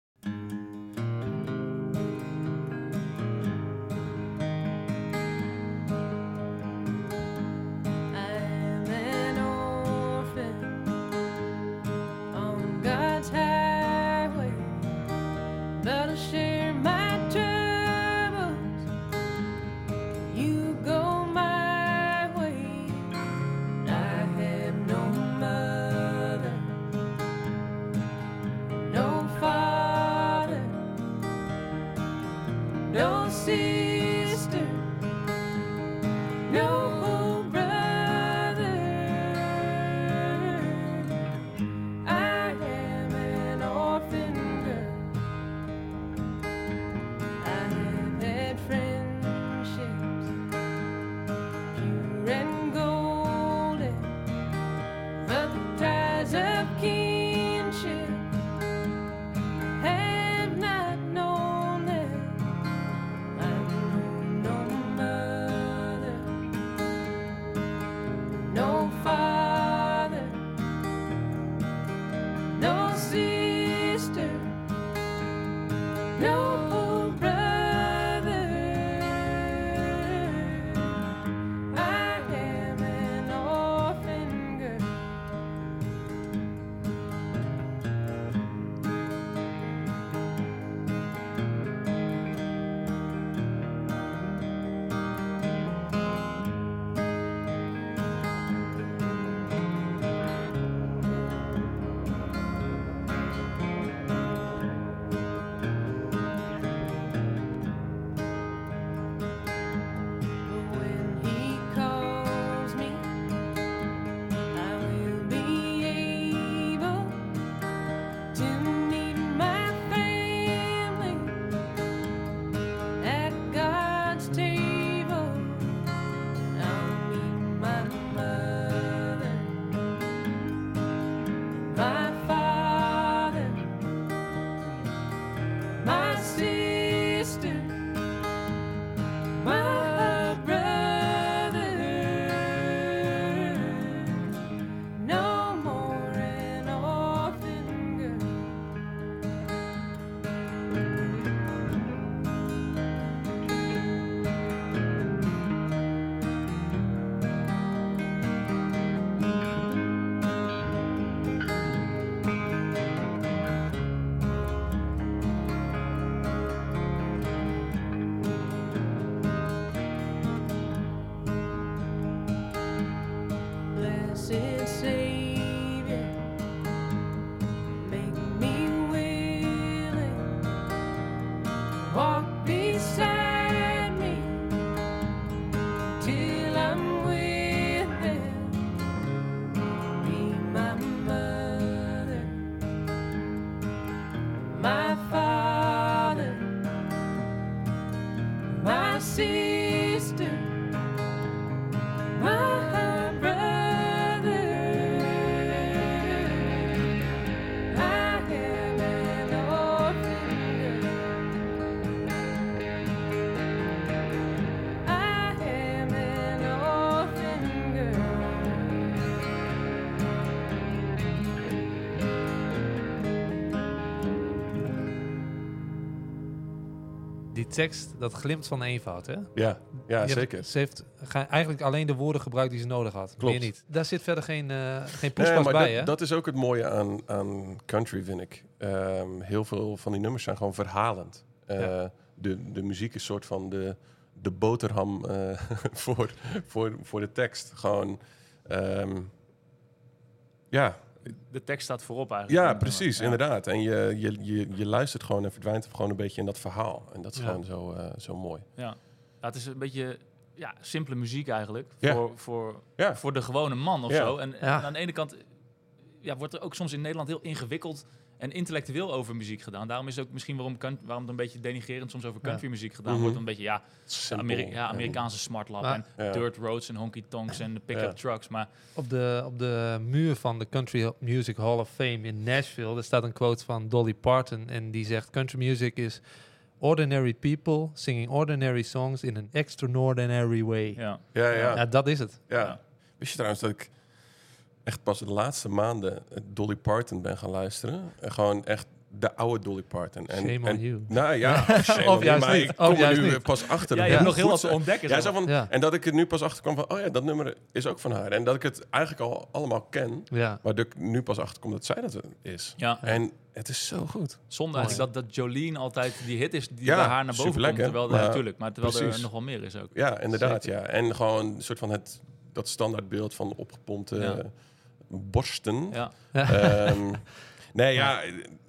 Tekst, dat glimt van eenvoud, hè? Ja, ja zeker. Ze heeft eigenlijk alleen de woorden gebruikt die ze nodig had. Klopt. Meer niet. Daar zit verder geen, eh geen Nee, poespas maar bij, dat, hè? dat is ook het mooie aan, aan country, vind ik. Ehm, heel veel van die nummers zijn gewoon verhalend. Eh, Ja. de, de muziek is soort van de, de boterham eh, voor, voor, voor de tekst. Gewoon, ehm, ja, De tekst staat voorop eigenlijk. ja, precies, ja. inderdaad. En je, je, je, je luistert gewoon en verdwijnt gewoon een beetje in dat verhaal. En dat is Ja. gewoon zo, eh, zo mooi. Ja. Ja, het is een beetje ja, simpele muziek eigenlijk. Ja. Voor, voor, Ja. voor de gewone man of Ja. zo. En, Ja. en aan de ene kant ja, wordt er ook soms in Nederland heel ingewikkeld en intellectueel over muziek gedaan. Daarom is ook misschien waarom, kan, waarom er een beetje denigrerend soms over Ja. country muziek gedaan Mhm. wordt. Een beetje ja. Ameri- ja Amerikaanse smartlap en Ja. dirt roads en honky tonks en de pick-up Ja. trucks. Maar Op de, op de muur van de Country Music Hall of Fame in Nashville, daar staat een quote van Dolly Parton. En die zegt: Country music is ordinary people singing ordinary songs in an extraordinary way. Ja, ja, Ja, ja, ja. dat is het. Ja. Wist je trouwens dat ik echt pas de laatste maanden Dolly Parton ben gaan luisteren? En gewoon echt de oude Dolly Parton. En, Shame on you. Nou ja, shame Of on juist you, maar niet. ik Of kom er juist nu niet. pas achter. ja, je hebt nog heel wat te ontdekken. Ja, zo. zo van, Ja. En dat ik er nu pas achter kwam van, oh ja, dat nummer is ook van haar. En dat ik het eigenlijk al allemaal ken, Ja. maar dat ik nu pas achter kom dat zij dat is. ja. En het is zo goed. Zonde eigenlijk dat, dat Jolene altijd die hit is die Ja, bij haar naar boven komt. Terwijl, maar- ja, natuurlijk, maar terwijl er precies. nog wel meer is ook. Ja, inderdaad, ja. En gewoon een soort van het, dat standaardbeeld van opgepompte Ja. eh, borsten. Ja, Ehm, nee, ja,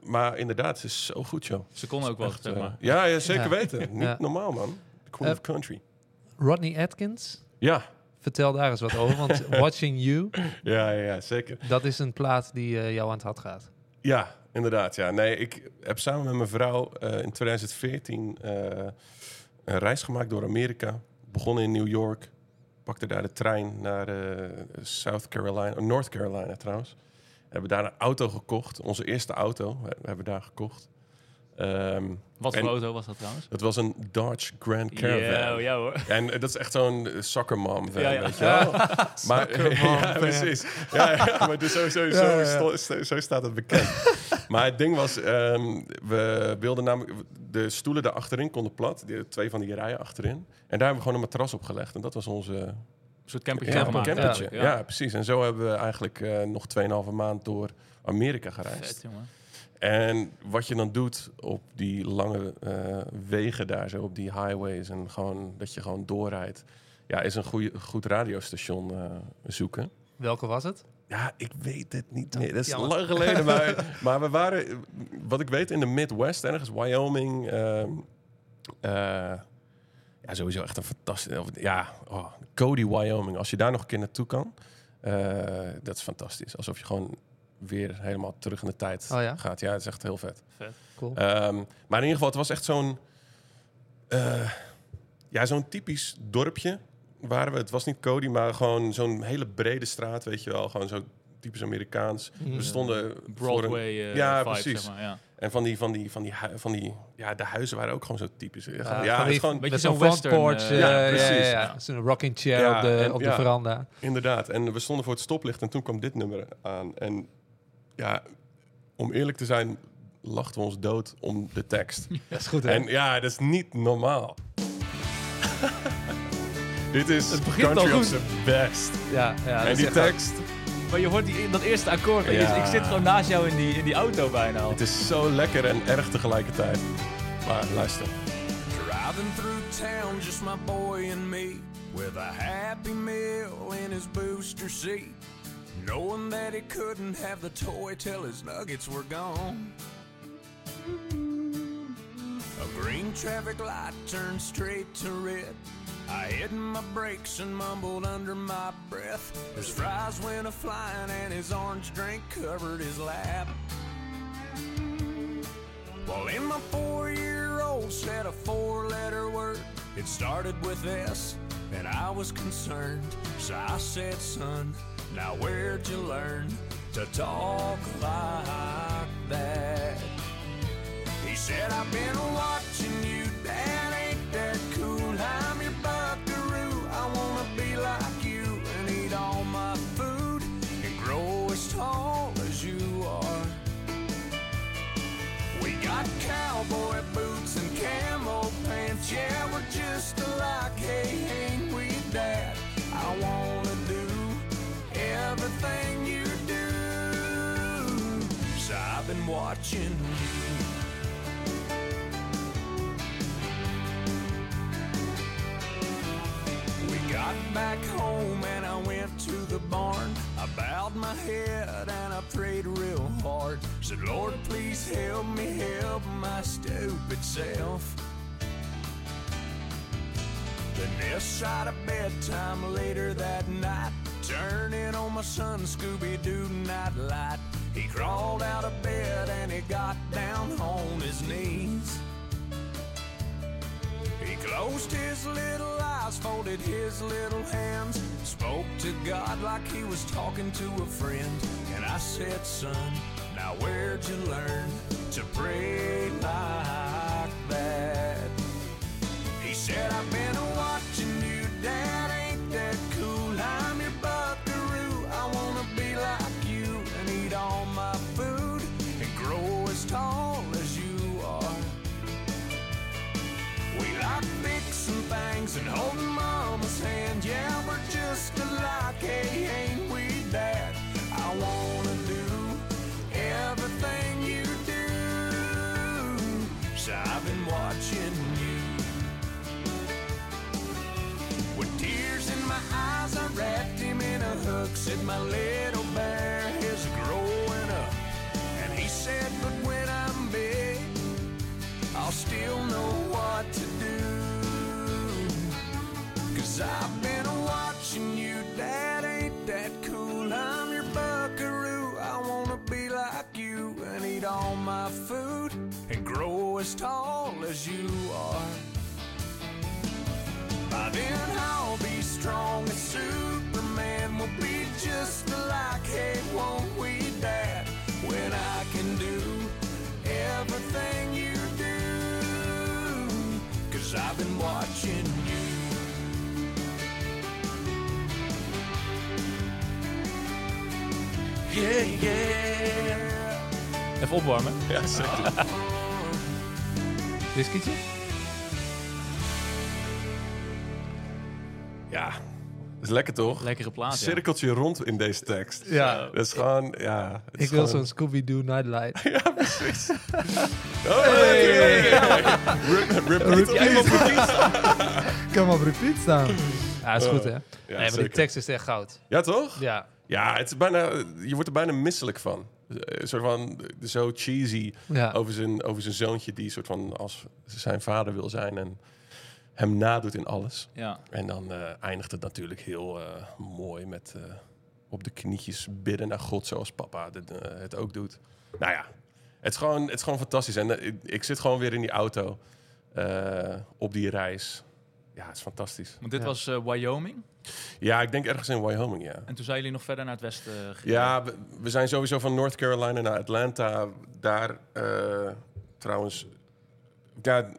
maar inderdaad, het is zo goed, joh. ze kon ook wel, zeg eh, maar. ja, ja, zeker Ja. weten. Niet Ja. normaal, man. The Queen Eh, of Country. Rodney Atkins, Ja, vertel daar eens wat over. Want Watching You, ja, ja, ja, zeker. dat is een plaat die eh, jou aan het hart gaat. Ja, inderdaad. Ja. Nee, ik heb samen met mijn vrouw eh, in 2014 eh, een reis gemaakt door Amerika. Begonnen in New York. Pakte daar de trein naar eh, South Carolina, oh, North Carolina trouwens. Hebben daar een auto gekocht. Onze eerste auto we, we hebben daar gekocht. Ehm, Wat voor auto was dat trouwens? dat was een Dodge Grand Caravan. Ja, ja hoor. En eh, dat is echt zo'n eh, soccer mom van, Ja, ja. weet je wel. maar, ja, precies. Ja, maar dus zo, zo staat het bekend. Maar het ding was, ehm, we wilden namelijk... De stoelen daar achterin konden plat. Die, twee van die rijen achterin. En daar hebben we gewoon een matras op gelegd. En dat was onze Een soort campertje ja, gemaakt. campertje. Ja. precies. En zo hebben we eigenlijk eh, nog 2,5 maand door Amerika gereisd. Vet, jongen. En wat je dan doet op die lange eh, wegen daar, zo op die highways en gewoon dat je gewoon doorrijdt, ja, is een goede, goed radiostation eh, zoeken. Welke was het? Ja, ik weet het niet meer. Dat is Jammer. lang geleden, maar, maar we waren, wat ik weet, in de Midwest ergens, Wyoming. ehm, eh, ja, sowieso echt een fantastisch. of- Ja, oh, Cody, Wyoming. Als je daar nog een keer naartoe kan, eh, dat is fantastisch. Alsof je gewoon weer helemaal terug in de tijd Oh ja? gaat. Ja, het is echt heel vet. Cool. Ehm, maar in ieder geval, het was echt zo'n... eh, ja, zo'n typisch dorpje waren we. Het was niet Cody, maar gewoon zo'n hele brede straat, weet je wel. Gewoon zo typisch Amerikaans. Mm. We stonden voor een- Broadway eh Ja, vibe, precies. zeg maar. Ja. En van die, van die, van die, van die... Ja, de huizen waren ook gewoon zo typisch. Ja, Ja, ja, van het is gewoon... Beetje Met zo'n western, porch. eh, eh, ja, ja, precies. ja, ja. Zo'n rocking chair Ja, op de, en- op de ja. veranda. Inderdaad. En we stonden voor het stoplicht en toen kwam dit nummer aan. En ja, om eerlijk te zijn, lachten we ons dood om de tekst. Dat is goed, hè? En ja, dat is niet normaal. Dit is Het begint al country goed. op zijn best. ja, ja, dat en die tekst, Maar je hoort die, dat eerste akkoord en je- Ja. ik zit gewoon naast jou in die, in die auto bijna al. het is zo lekker en erg tegelijkertijd. Maar luister. Driving through town, just my boy and me, with a happy meal in his booster seat, knowing that he couldn't have the toy till his nuggets were gone. A green traffic light turned straight to red. I hit my brakes and mumbled under my breath. His fries went a flying and his orange drink covered his lap. Well, in my four year old said a four letter word. It started with S, and I was concerned. So I said, son, now where'd you learn to talk like that? He said, I've been watching you, Dad, ain't that cool? I'm your buckaroo. I wanna be like you and eat all my food and grow as tall as you are. We got cowboy boots and camo pants. Yeah, we're just alike. Hey, ain't we, Dad? I wanna do everything you do. So I've been watching got back home and I went to the barn. I bowed my head and I prayed real hard. Said, Lord, please help me help my stupid self. Then this side of bedtime later that night, turning on my son Scooby Doo nightlight. He crawled out of bed and he got down on his knees. Closed his little eyes, folded his little hands, spoke to God like he was talking to a friend. And I said, Son, now where'd you learn to pray like that? He said, I've been watching holding mama's hand. Yeah, we're just alike. Hey, ain't we, Dad? I wanna do everything you do. So I've been watching you. With tears in my eyes, I wrapped him in a hook. Said my little Cause I've been watching you, Dad, ain't that cool? I'm your buckaroo. I wanna be like you and eat all my food and grow as tall as you are. By then I'll be strong as Superman. We'll be just alike. Hey, won't we, Dad? When I can do everything you do. Cause I've been watching Yeah, yeah. Even opwarmen. Ja, zeker. Whiskietje? Ja, is lekker toch? Lekkere plaat, ja. Cirkeltje rond in deze tekst. Ja. Dat is gewoon, ja. het is Ik wil gewoon- zo'n Scooby-Doo Nightlight. Ja, precies. Oh, hey. Kan maar op repeat staan. Ja, is goed hè? Ja, nee, maar die tekst is echt goud. Ja, toch? Ja. Ja, het is bijna, je wordt er bijna misselijk van. Een soort van zo cheesy Ja. over, zijn, over zijn zoontje die soort van als zijn vader wil zijn en hem nadoet in alles. Ja. En dan eh, eindigt het natuurlijk heel eh, mooi met eh, op de knietjes bidden naar God zoals papa dit, het ook doet. Nou ja, het is gewoon, het is gewoon fantastisch. En ik, ik zit gewoon weer in die auto eh, op die reis. Ja, het is fantastisch. Want dit Ja. was eh, Wyoming. Ja, ik denk ergens in Wyoming, ja. En toen zijn jullie nog verder naar het westen eh, gegaan. Ja, we, we zijn sowieso van North Carolina naar Atlanta. Daar eh, trouwens. Ja,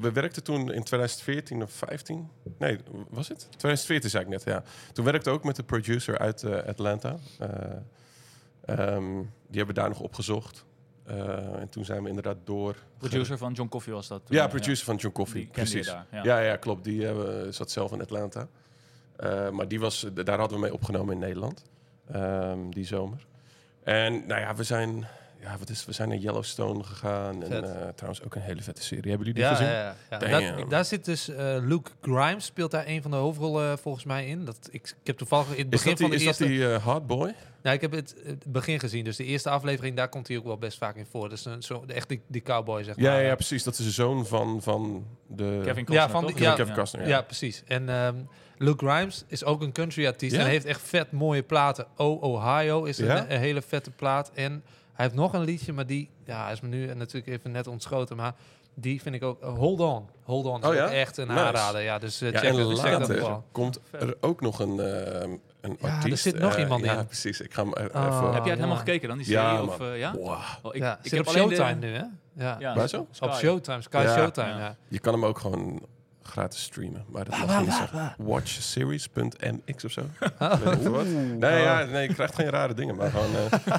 we werkten toen in 2014 of 15. Nee, was het? 2014 zei ik net, ja. Toen werkte ik ook met de producer uit eh, Atlanta. Eh, ehm, die hebben we daar nog opgezocht. Eh, en toen zijn we inderdaad door. Producer van John Coffee was dat toen. Ja, producer van John Coffee. Die precies. daar, ja. ja. Ja, klopt. Die eh, zat zelf in Atlanta. Eh, maar die was, daar hadden we mee opgenomen in Nederland. ehm, die zomer. En nou ja, we zijn ja, wat is, we zijn naar Yellowstone gegaan. Vet. En eh, trouwens ook een hele vette serie. Hebben jullie die Ja, gezien? ja, ja. Dat- daar zit dus eh, Luke Grimes, speelt daar een van de hoofdrollen volgens mij in. Dat, ik, ik heb toevallig in het Is begin dat die, van de is dat eerste... die eh, Hot Boy? Ja, ik heb het, het begin gezien, dus de eerste aflevering, daar komt hij ook wel best vaak in voor. Dus een, zo, echt die, die cowboy, zeg Ja, maar. ja, ja, precies. Dat is de zoon van, van de... Kevin Costner, Ja, van die- ja, Kevin Costner, Ja, ja. precies. En ehm, Luke Grimes is ook een country artiest Ja? en heeft echt vet mooie platen. Oh, Ohio is een, Ja? een hele vette plaat. En hij heeft nog een liedje, maar die ja, is me nu natuurlijk even net ontschoten. Maar die vind ik ook... eh, Hold On. Hold On is Oh ja? echt een Nice. aanrader. Ja, dus Ja, check, en dat- check dat wel. komt er ook nog een, eh, een Ja, er artiest. zit nog eh, iemand ja, in. precies. Ik ga hem eh, Oh. even... Heb jij het ja. helemaal gekeken dan, die serie? Ja, of, ja? Wow. Oh, ik, ja, ik heb op de- Showtime nu, hè? Ja. Ja, Waar zo? Op. Showtime, Sky Ja. Showtime, Ja. ja. Je kan hem ook gewoon gratis streamen. Maar dat mag je niet zeggen. Watchseries.mx of zo. Veel wat. Nee, ja, nee, je krijgt geen rare dingen, maar gewoon... eh,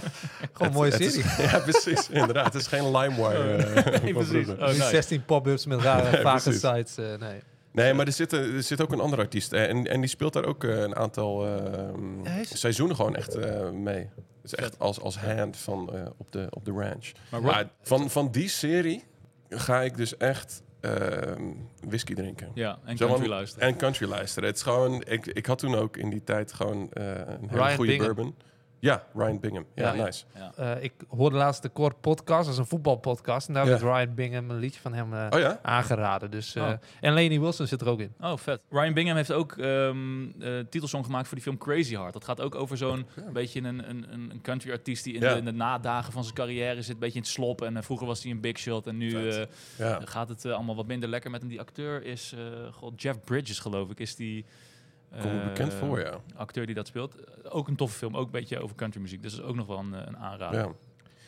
Gewoon een mooie het is- serie. ja, precies. Inderdaad. Het is geen LimeWire. van precies. Oh, nice. 16 pop-ups met rare, vage precies. sites. eh, nee. Nee, maar er zit, er zit ook een andere artiest. En, en die speelt daar ook een aantal eh, is- seizoenen gewoon echt eh, mee. Het is echt als, als hand van, eh, op, de, op de ranch. Maar van, van die serie ga ik dus echt ehm, whisky drinken. Ja, en Zo country luisteren. En country luisteren. Het is gewoon, ik, ik had toen ook in die tijd gewoon eh, een hele goede bourbon. Ja, Ryan Bingham. Ja, Ja, ja. nice. Eh, ik hoorde laatst de Kort podcast, dat is een voetbalpodcast. En daar Ja. heeft Ryan Bingham een liedje van hem eh, Oh ja? aangeraden. Dus, eh, Oh. En Lenny Wilson zit er ook in. Oh, vet. Ryan Bingham heeft ook ehm eh titelsong gemaakt voor die film Crazy Heart. Dat gaat ook over zo'n beetje een, een, een country artiest die in, Ja. de, in de nadagen van zijn carrière zit. Een beetje in het slop. En vroeger was hij een big shot. En nu eh, gaat het allemaal wat minder lekker met hem. Die acteur is, eh, god, Jeff Bridges geloof ik, is die... Kom me eh, bekend voor, ja. Acteur die dat speelt. Eh, Ook een toffe film, ook een beetje over country muziek. Dus dat is ook nog wel een, eh, een aanrader. ja.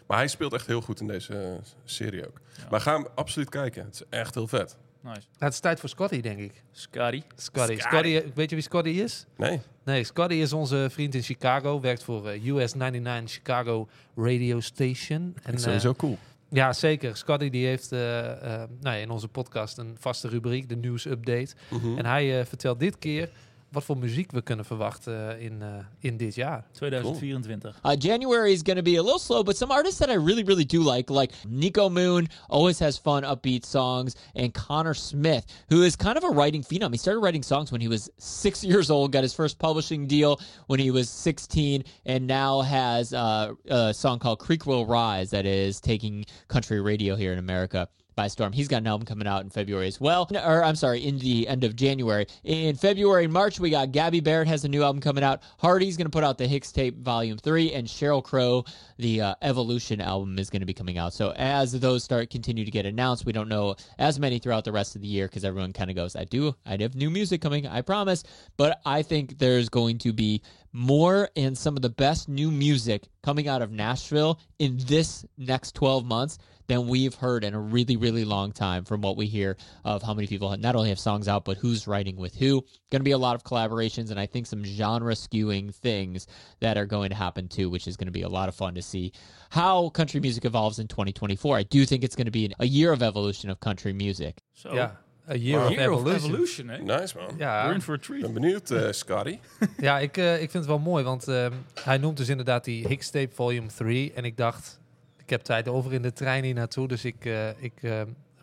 Maar hij speelt echt heel goed in deze eh, serie ook. Ja. Maar ga hem absoluut kijken. Het is echt heel vet. Nice. Nou, het is tijd voor Scotty, denk ik. Scotty. Scotty. Scotty, weet je wie Scotty is? Nee? Nee, Scotty is onze vriend in Chicago. Werkt voor US 99 Chicago Radio Station. En, sowieso cool. Ja, zeker. Scotty die heeft eh, eh, nou ja, in onze podcast een vaste rubriek, de nieuwsupdate. Mhm. En hij vertelt dit keer wat voor muziek we kunnen verwachten eh, in, eh, in dit jaar. 2024. Uh, January is going to be a little slow, but some artists that I really, really do like, like Nico Moon, always has fun, upbeat songs, and Connor Smith, who is kind of a writing phenom. He started writing songs when he was six years old, got his first publishing deal when he was 16, and now has uh, a song called Creek Will Rise that is taking country radio here in America by storm. He's got an album coming out in February as well. Or I'm sorry, in the end of January. In February and March, we got Gabby Barrett has a new album coming out. Hardy's going to put out the Hicks Tape Volume 3, and Cheryl Crow, the uh, Evolution album, is going to be coming out. So as those start continue to get announced, we don't know as many throughout the rest of the year because everyone kind of goes, I do, I have new music coming, I promise. But I think there's going to be more and some of the best new music coming out of Nashville in this next 12 months than we've heard in a really, really long time from what we hear of how many people not only have songs out, but who's writing with who. Going to be a lot of collaborations and I think some genre skewing things that are going to happen too, which is going to be a lot of fun to see how country music evolves in 2024. I do think it's going to be a year of evolution of country music. Zo. Ja, a year, Wow. of, Year of evolution. Hè? Nice, man. Ja, Ik We're in for a treat. ben benieuwd, eh, Scotty. Ja, ik, eh, ik vind het wel mooi, want ehm, hij noemt dus inderdaad die Hicks Tape Volume 3. En ik dacht, ik heb tijd over in de trein hier naartoe, dus ik, eh, ik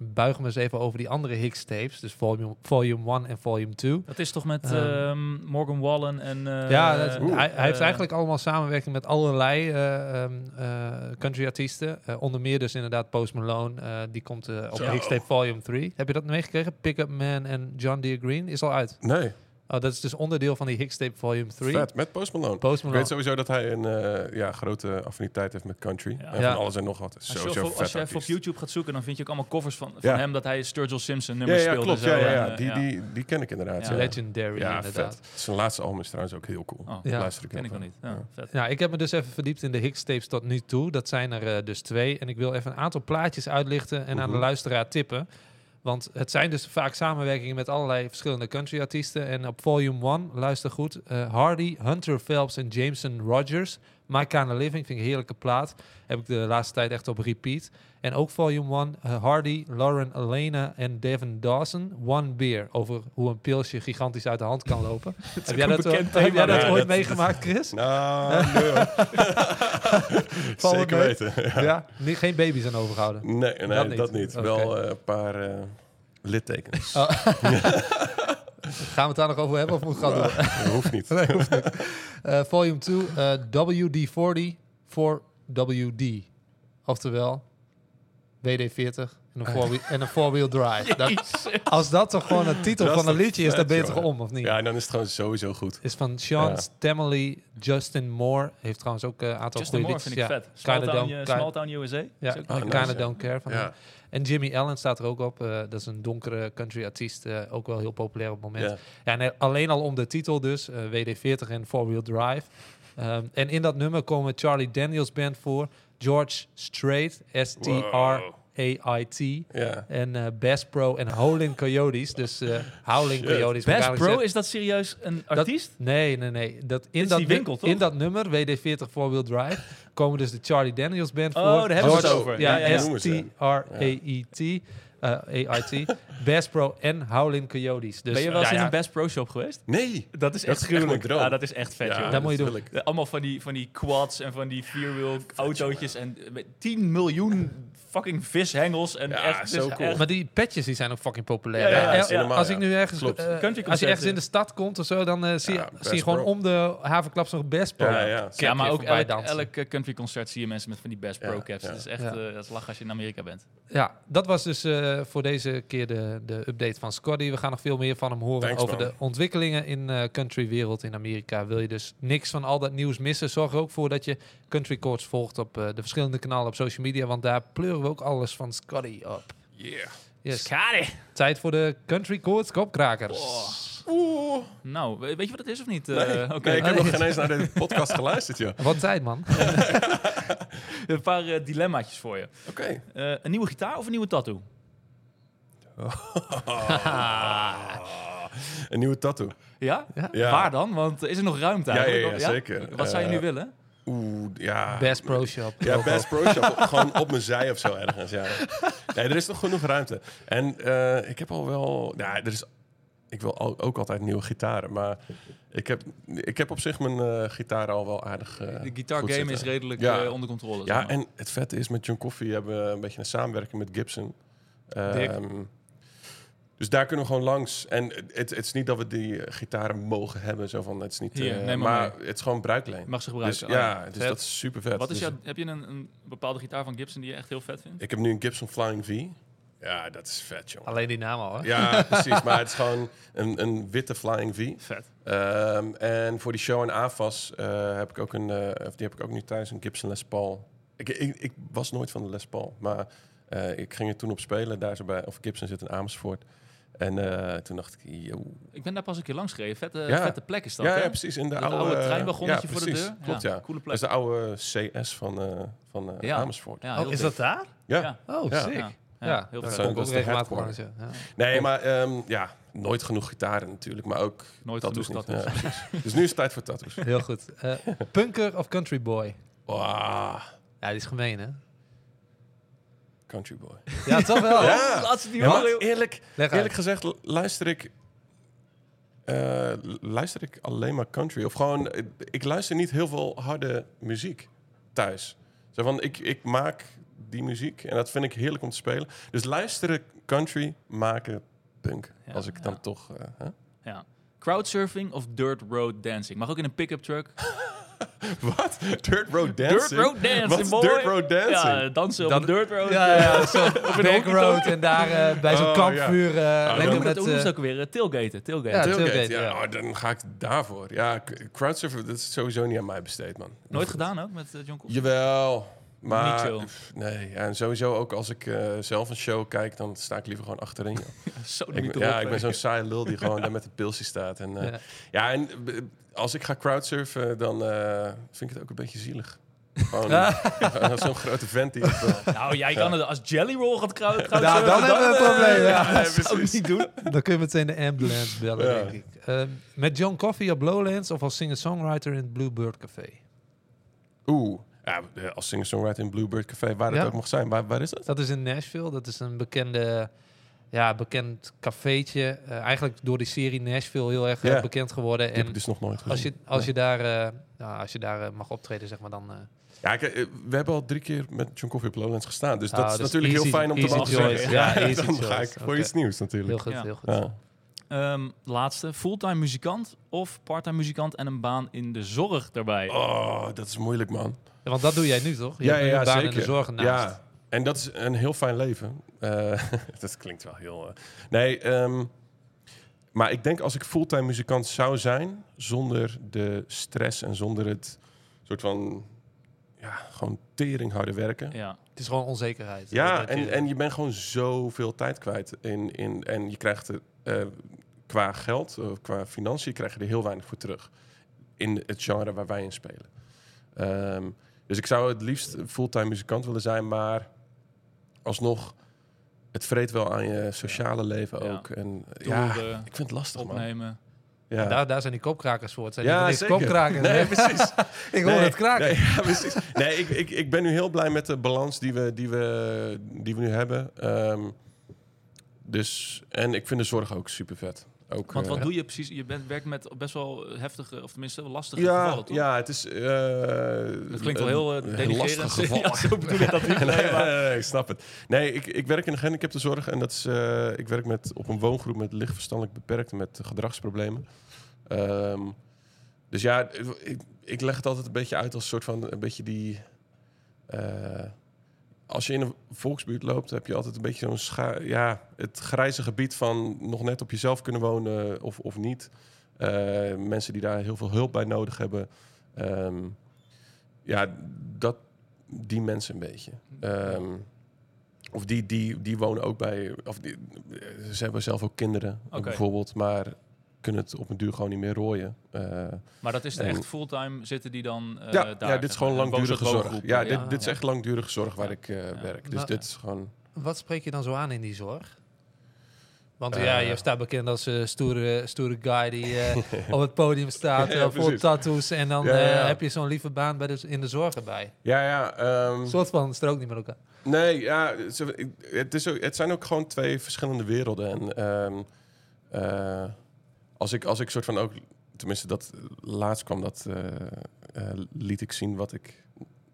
eh, buig me eens even over die andere Hicks tapes. Dus Volume, volume 1 en Volume 2. Dat is toch met Ehm. ehm, Morgan Wallen en... eh, ja, dat- oeh, hij, hij heeft eh, eigenlijk allemaal samenwerking met allerlei eh, ehm, eh, country artiesten. Eh, onder meer dus inderdaad Post Malone. eh, die komt eh, op. Hicks Tape Volume 3. Heb je dat meegekregen? Pickup Man en John Deere Green is al uit. Nee, Oh, dat is dus onderdeel van die Hicks Tape Volume 3. vet. Met Post Malone. Post Ik Malone. weet sowieso dat hij een eh, ja, grote affiniteit heeft met country. Ja. En Ja. van alles en nog wat. Als je, Sowieso vet als je even op. YouTube gaat zoeken, dan vind je ook allemaal covers van, van Ja. hem dat hij Sturgill Simpson nummers ja, speelt. klopt. Ja, zo. ja, ja. En, Die, die, die ken ik inderdaad. Ja. Ja, Legendary ja inderdaad. vet. Zijn laatste album is trouwens ook heel cool. Oh, Ja. Luister ik ken ik nog niet. Ja, Ja. vet. Ja, ik heb me dus even verdiept in de Hicks tapes tot nu toe. Dat zijn er eh, dus twee. En ik wil even een aantal plaatjes uitlichten en aan de luisteraar tippen. Want het zijn dus vaak samenwerkingen met allerlei verschillende country artiesten. En op volume 1, luister goed, eh, Hardy, Hunter Phelps en Jameson Rogers. My Kind of Living vind ik een heerlijke plaat. Heb ik de laatste tijd echt op repeat. En ook Volume 1, eh, Hardy, Lauren Elena en Devin Dawson. One Beer. Over hoe een pilsje gigantisch uit de hand kan lopen. heb jij dat, heb jij dat Ja, ooit dat- meegemaakt, Chris? Nou, nee, Zeker weten. Ja. Ja. Nee, geen baby's aan overgehouden. Nee, nee, Dat dat niet. Wel eh, een paar eh, littekens. Oh. Gaan we het daar nog over hebben of moet ik gaan door? Dat hoeft niet. Nee, hoeft niet. Eh, volume 2, eh, WD-40 voor WD. Oftewel, WD-40 en een four-wheel- en een four-wheel drive. Dat, als dat toch gewoon een titel Dat van een liedje is, dan ben je toch om, of niet? Ja, en dan is het gewoon sowieso goed. Is van Sean Ja. Stamley, Justin Moore. Heeft trouwens ook eh, een aantal Justin goede Moore vind liedjes. ik ja. vet. Small Town, Small Town USA. Ja, Is ook Oh, I nice, don't care van. Ja. En Jimmy Allen staat er ook op. Eh, dat is een donkere country artiest. eh, ook wel heel populair op het moment. Ja. Ja, en alleen al om de titel dus, eh, WD-40 en Four Wheel Drive. Ehm, en in dat nummer komen Charlie Daniels Band voor, George Strait, S-T-R-A-I-T, Ja. en eh Bass Pro en Howlin' Coyotes. Dus eh Howlin' Shit. Coyotes. eigenlijk Pro, is dat serieus een Dat- artiest? Nee, nee, nee. Dat, in, is dat winkel, toch? in dat nummer, WD-40 Four Wheel Drive, komen dus de Charlie Daniels Band Oh, voor. daar hebben we het over. Ja, Ja, ja. S-T-R-A-E-T. Eh, A-I-T. Bass Pro en Howlin' Coyotes. Dus, ben je wel eens ja, in ja, een Best Pro shop geweest? Nee. Dat is Dat echt gruwelijk. Ja, dat is echt vet, Ja, joh. Dat moet je doen. Eh, Allemaal van die, van die quads en van die vierwiel autootjes en eh, met 10 miljoen fucking vishengels. En Ja, echt, zo is cool. echt- Maar die petjes die zijn ook fucking populair. Ja, ja, hè? ja, Eh, helemaal, als ik nu ergens, eh, Country als je ergens in de stad komt of zo, dan eh, zie, je, Ja, zie je gewoon om de havenklap zo'n best pro. Ja, ja. ja, Capje maar ook elk, elk eh, country concert zie je mensen met van die Best Pro caps. Dat is echt eh, dat is lachen als je in Amerika bent. Ja, dat was dus eh, voor deze keer de, de update van Scotty. We gaan nog veel meer van hem horen Thanks, over man. de ontwikkelingen in eh countrywereld in Amerika. Wil je dus niks van al dat nieuws missen, zorg er ook voor dat je Country Courts volgt op eh, de verschillende kanalen op social media, want daar pleuren we ook alles van Scotty op. Yeah. Yes. Scotty! Tijd voor de Country Courts kopkrakers. Oeh. Nou, we- weet je wat het is of niet? Eh, Nee, ik heb nog geen eens naar de podcast geluisterd, joh. Wat tijd, man. Een paar dilemmaatjes voor je. Oké. Eh, een nieuwe gitaar of een nieuwe tattoo? Een nieuwe tattoo. Ja? Ja. Waar dan? Want is er nog ruimte Ja, ja, eigenlijk? ja, zeker. Wat zou je nu Eh, willen? Oeh, ja. Best Pro Shop. Ja, Best Pro Shop. gewoon op mijn zij of zo ergens, ja. Nee, er is nog genoeg ruimte. En eh, ik heb al wel... Ja, er is... Ik wil al- ook altijd nieuwe gitaren, maar ik heb, ik heb op zich mijn eh gitaren al wel aardig eh, De guitar goed game zitten. is redelijk Ja. onder controle. zeg Ja, maar. en het vette is, met John Coffee hebben we een beetje een samenwerking met Gibson. Dik. Dus daar kunnen we gewoon langs. En het, het is niet dat we die eh, gitaren mogen hebben, zo van, het is niet... Hier, eh, maar maar het is gewoon bruikleen. Mag ze Dus gebruiken. Oh, ja, dus Vet. dat is super vet. Wat is Dus jouw, heb je een, een bepaalde gitaar van Gibson die je echt heel vet vindt? Ik heb nu een Gibson Flying V. Ja, dat is vet, jongen. Alleen die naam al, hè? Ja, precies. Maar het is gewoon een, een witte Flying V. Vet. Ehm, en voor die show en AFAS eh, heb ik ook een, eh, of die heb ik ook nu thuis, een Gibson Les Paul. Ik, ik, ik was nooit van de Les Paul, maar eh, ik ging er toen op spelen, daar zo bij, of Gibson zit in Amersfoort. En eh, toen dacht ik, yo. Ik ben daar pas een keer langs gereden. Vette, Ja. vette plek is dat, Ja, precies. In de Dat oude, oude treinwagonnetje ja, voor de deur. Klopt, Ja, ja. coole Dat plek. is de oude CS van, eh, van eh, Ja. Amersfoort. Ja, Oh, is dat daar? Ja. Oh, Ja. sick. Ja, heel dat ook regelmatig langs. Ja. Nee, maar ehm, ja, nooit genoeg gitaren natuurlijk, maar ook Nooit tattoos genoeg tattoos. Dus nu is het tijd voor tattoos. Heel goed. Eh, punker of country boy? Wow, Ja, die is gemeen, hè? Country boy. Ja, toch wel? Ja. Maar eerlijk, eerlijk gezegd lu- luister ik, eh, luister ik alleen maar country. Of gewoon, eh, ik luister niet heel veel harde muziek thuis. Zo van, ik, ik maak die muziek en dat vind ik heerlijk om te spelen. Dus luisteren country, maken punk. Ja, als ik ja. dan toch... eh, hè? Ja. Crowdsurfing of dirt road dancing? Mag ook in een pick-up truck. Wat? Dirt road dancing? Dirt road dancing, Wat is boy. dirt road dancing? Ja, dansen op een dirt road. Ja, ja, zo een honky-tonk. road en daar eh, bij zo'n Oh, kampvuur. eh, ja. Hoe met... eh, het ook weer? Eh, Tailgaten. Tailgaten. Ja, Tailgate, tailgate, ja, ja. oh, dan ga ik daarvoor. Ja, crowdsurfen, dat is sowieso niet aan mij besteed, man. Nooit gedaan ook met eh, John Coffey? Jawel, maar... Nee, ja, en sowieso ook als ik eh, zelf een show kijk, dan sta ik liever gewoon achterin. joh. Zo ik, ja, ik ben zo'n saaie lul die gewoon daar met een pilsje staat. En, eh, Ja. ja. en eh, als ik ga crowdsurfen, dan eh, vind ik het ook een beetje zielig. Gewoon eh, zo'n grote vent die... eh, Nou, jij kan het als Jelly Roll gaat crowd. crowd Nou, dan hebben we een probleem, ja. dat zou ik niet doen. Dan kun je meteen de ambulance bellen, Ja. denk ik. Ehm, met John Coffey op Lowlands of als singer-songwriter in het Bluebird Café? Oeh, ja, eh, als singer-songwriter in Bluebird Café, waar het Ja. ook mag zijn. Waar, waar is dat? Dat is in Nashville. Dat is een bekende, ja, bekend cafeetje. Eh, eigenlijk door die serie Nashville heel erg eh, bekend geworden. Die heb ik En dus nog nooit gezien. als je, als je daar, eh, ja, als je daar mag optreden, zeg maar, dan... eh, Ja, kijk, we hebben al drie keer met John Coffee op Lowlands gestaan. Dus Ah, dat is dus natuurlijk easy- heel fijn om te mogen zeggen. Ja, easy dan ga ik voor iets nieuws heel natuurlijk. goed, Ja. heel goed. Ja. Ehm, laatste, fulltime muzikant of parttime muzikant en een baan in de zorg daarbij? Oh, dat is moeilijk, man. Ja, want dat doe jij nu, toch? Je Ja, ja, een baan zeker. in de zorg naast. Ja, en dat is een heel fijn leven. Eh, dat klinkt wel heel... eh, nee, ehm, maar ik denk als ik fulltime muzikant zou zijn... zonder de stress en zonder het soort van... Ja, gewoon tering harde werken. Ja, Het is gewoon onzekerheid. Ja, en, je- en je bent gewoon zoveel tijd kwijt. In, in, en je krijgt er eh, qua geld, qua financiën, krijg je er heel weinig voor terug. In het genre waar wij in spelen. Ehm, dus ik zou het liefst fulltime muzikant willen zijn, maar alsnog, het vreet wel aan je sociale leven ook. En ja, Toeren, ik vind het lastig, man. opnemen. Ja. daar, daar zijn die kopkrakers voor. Het zijn Ja, niks zeker. kopkrakers. Nee, precies. ik hoor Nee, het kraken. Nee, ja, precies. nee ik, ik, ik ben nu heel blij met de balans die we, die we, die we nu hebben. Ehm, dus, en ik vind de zorg ook super vet. Ook, Want wat eh, doe je precies? Je bent, werkt met best wel heftige, of tenminste lastige ja, gevallen, toch? ja, het is... eh Dat klinkt wel heel uh, denigrerend. lastig geval. Ja, zo bedoel ik dat niet. nee, maar- ik snap het. Nee, ik, ik werk in de gehandicaptenzorg en dat is, eh, ik werk met, op een woongroep met licht verstandelijk beperkten met gedragsproblemen. Ehm, dus ja, ik, ik leg het altijd een beetje uit als een soort van een beetje die. Als je in een volksbuurt loopt, heb je altijd een beetje zo'n scha- ja, het grijze gebied van nog net op jezelf kunnen wonen of, of niet. Eh, mensen die daar heel veel hulp bij nodig hebben. Ehm, ja, dat, die mensen een beetje. Ehm, of die, die, die wonen ook bij. Of die, ze hebben zelf ook kinderen, bijvoorbeeld, maar kunnen het op een duur gewoon niet meer rooien. Eh, Maar dat is de En- echt fulltime zitten die dan eh, ja, daar? ja, dit is gewoon langdurige zorg. Ja, dit, dit is echt langdurige zorg waar Ja. ik eh, Ja. werk. Dus Maar- dit is gewoon. Wat spreek je dan zo aan in die zorg? Want ja, je staat bekend als stoere, stoere guy die eh, op het podium staat, Ja, precies. tattoos. En dan Ja, ja, eh, ja. heb je zo'n lieve baan bij de, in de zorg erbij. Ja, ja. ehm, Een soort van strook niet met elkaar. Nee, ja, het, is ook, het zijn ook gewoon twee verschillende werelden. En ehm, eh, als, ik, als ik soort van ook, tenminste dat laatst kwam, dat eh, eh, liet ik zien wat ik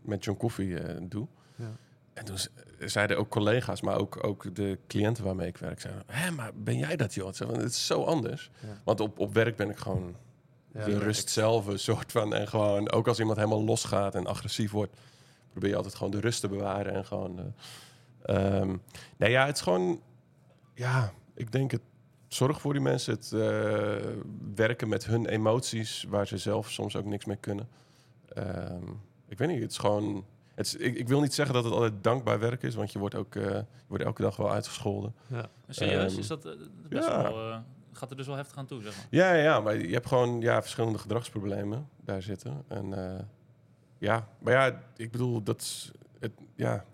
met John Coffee eh, doe. Ja. En toen zeiden ook collega's, maar ook, ook de cliënten waarmee ik werk, zeiden, hé, maar ben jij dat joh? Van, Het is zo anders. Ja. Want op, op werk ben ik gewoon Ja, de rust zelf, een soort van. En gewoon, ook als iemand helemaal losgaat en agressief wordt, probeer je altijd gewoon de rust te bewaren. En gewoon. ehm, nee, ja, het is gewoon. Ja, ik denk het. Zorg voor die mensen, het eh, werken met hun emoties, waar ze zelf soms ook niks mee kunnen. Ehm, ik weet niet, het is gewoon. Het is, ik, ik wil niet zeggen dat het altijd dankbaar werk is, want je wordt ook eh, je wordt elke dag wel uitgescholden. Serieus? Ehm, is dat eh, best ja. wel... gaat er dus wel heftig aan toe, zeg maar. Ja, ja, maar je hebt gewoon ja, verschillende gedragsproblemen daar zitten. En ja, maar ja, ik bedoel, dat is het, ja,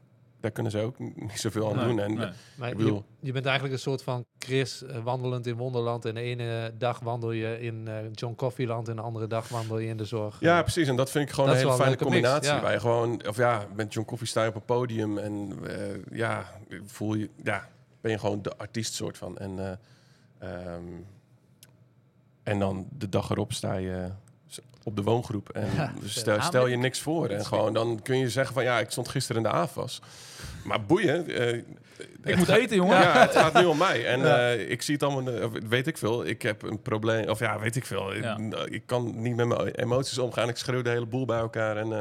daar kunnen ze ook niet zoveel aan Nee, doen. En nee. Maar Ik je, bedoel- je bent eigenlijk een soort van Chris eh, wandelend in Wonderland. En de ene dag wandel je in eh, John Coffeeland en de andere dag wandel je in de zorg. ja, precies. En dat vind ik gewoon Dat een hele fijne mix, combinatie. ja. Waar je gewoon, of ja, met John Coffee sta je op een podium en eh, ja, voel je, ja, ben je gewoon de artiest soort van. En, eh, ehm, en dan de dag erop sta je op de woongroep en Ja, stel, je niks voor. En gewoon, dan kun je zeggen van ja, ik stond gisteren in de AFAS. Maar boeien. eh, Ik moet eten, jongen. Ja, het gaat nu om mij. En Ja. eh, ik zie het allemaal, eh, weet ik veel. Ik heb een probleem, of ja, weet ik veel. Ja. Ik, ik kan niet met mijn emoties omgaan. Ik schreeuw de hele boel bij elkaar. En eh,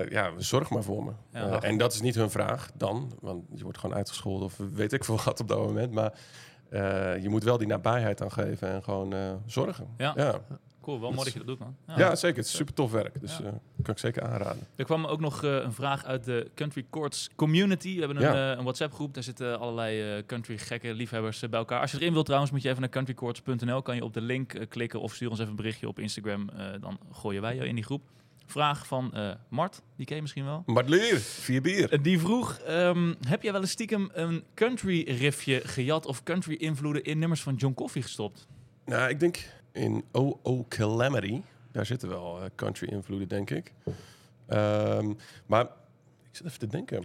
eh, ja, zorg maar voor me. Ja. En dat is niet hun vraag dan, want je wordt gewoon uitgescholden of weet ik veel wat op dat moment. Maar eh, je moet wel die nabijheid aan geven en gewoon eh, zorgen. Ja. Cool, wel mooi dat je dat doet, man. Ja, zeker. Het is super tof werk. Dus Ja. eh, kan ik zeker aanraden. Er kwam ook nog eh, een vraag uit de Country Courts community. We hebben een, Ja. eh, een WhatsApp-groep. Daar zitten allerlei country gekke liefhebbers bij elkaar. Als je erin wilt trouwens, moet je even naar countrycourts.nl. Kan je op de link klikken of stuur ons even een berichtje op Instagram. dan gooien wij je in die groep. Vraag van Mart, die ken je misschien wel. Martleer, vier bier. Die vroeg, ehm, heb jij wel eens stiekem een country riffje gejat of country invloeden in nummers van John Coffee gestopt? Nou, ik denk in O.O. Calamity, daar zitten wel eh, country invloeden, denk ik. Ehm, maar ik zit even te denken.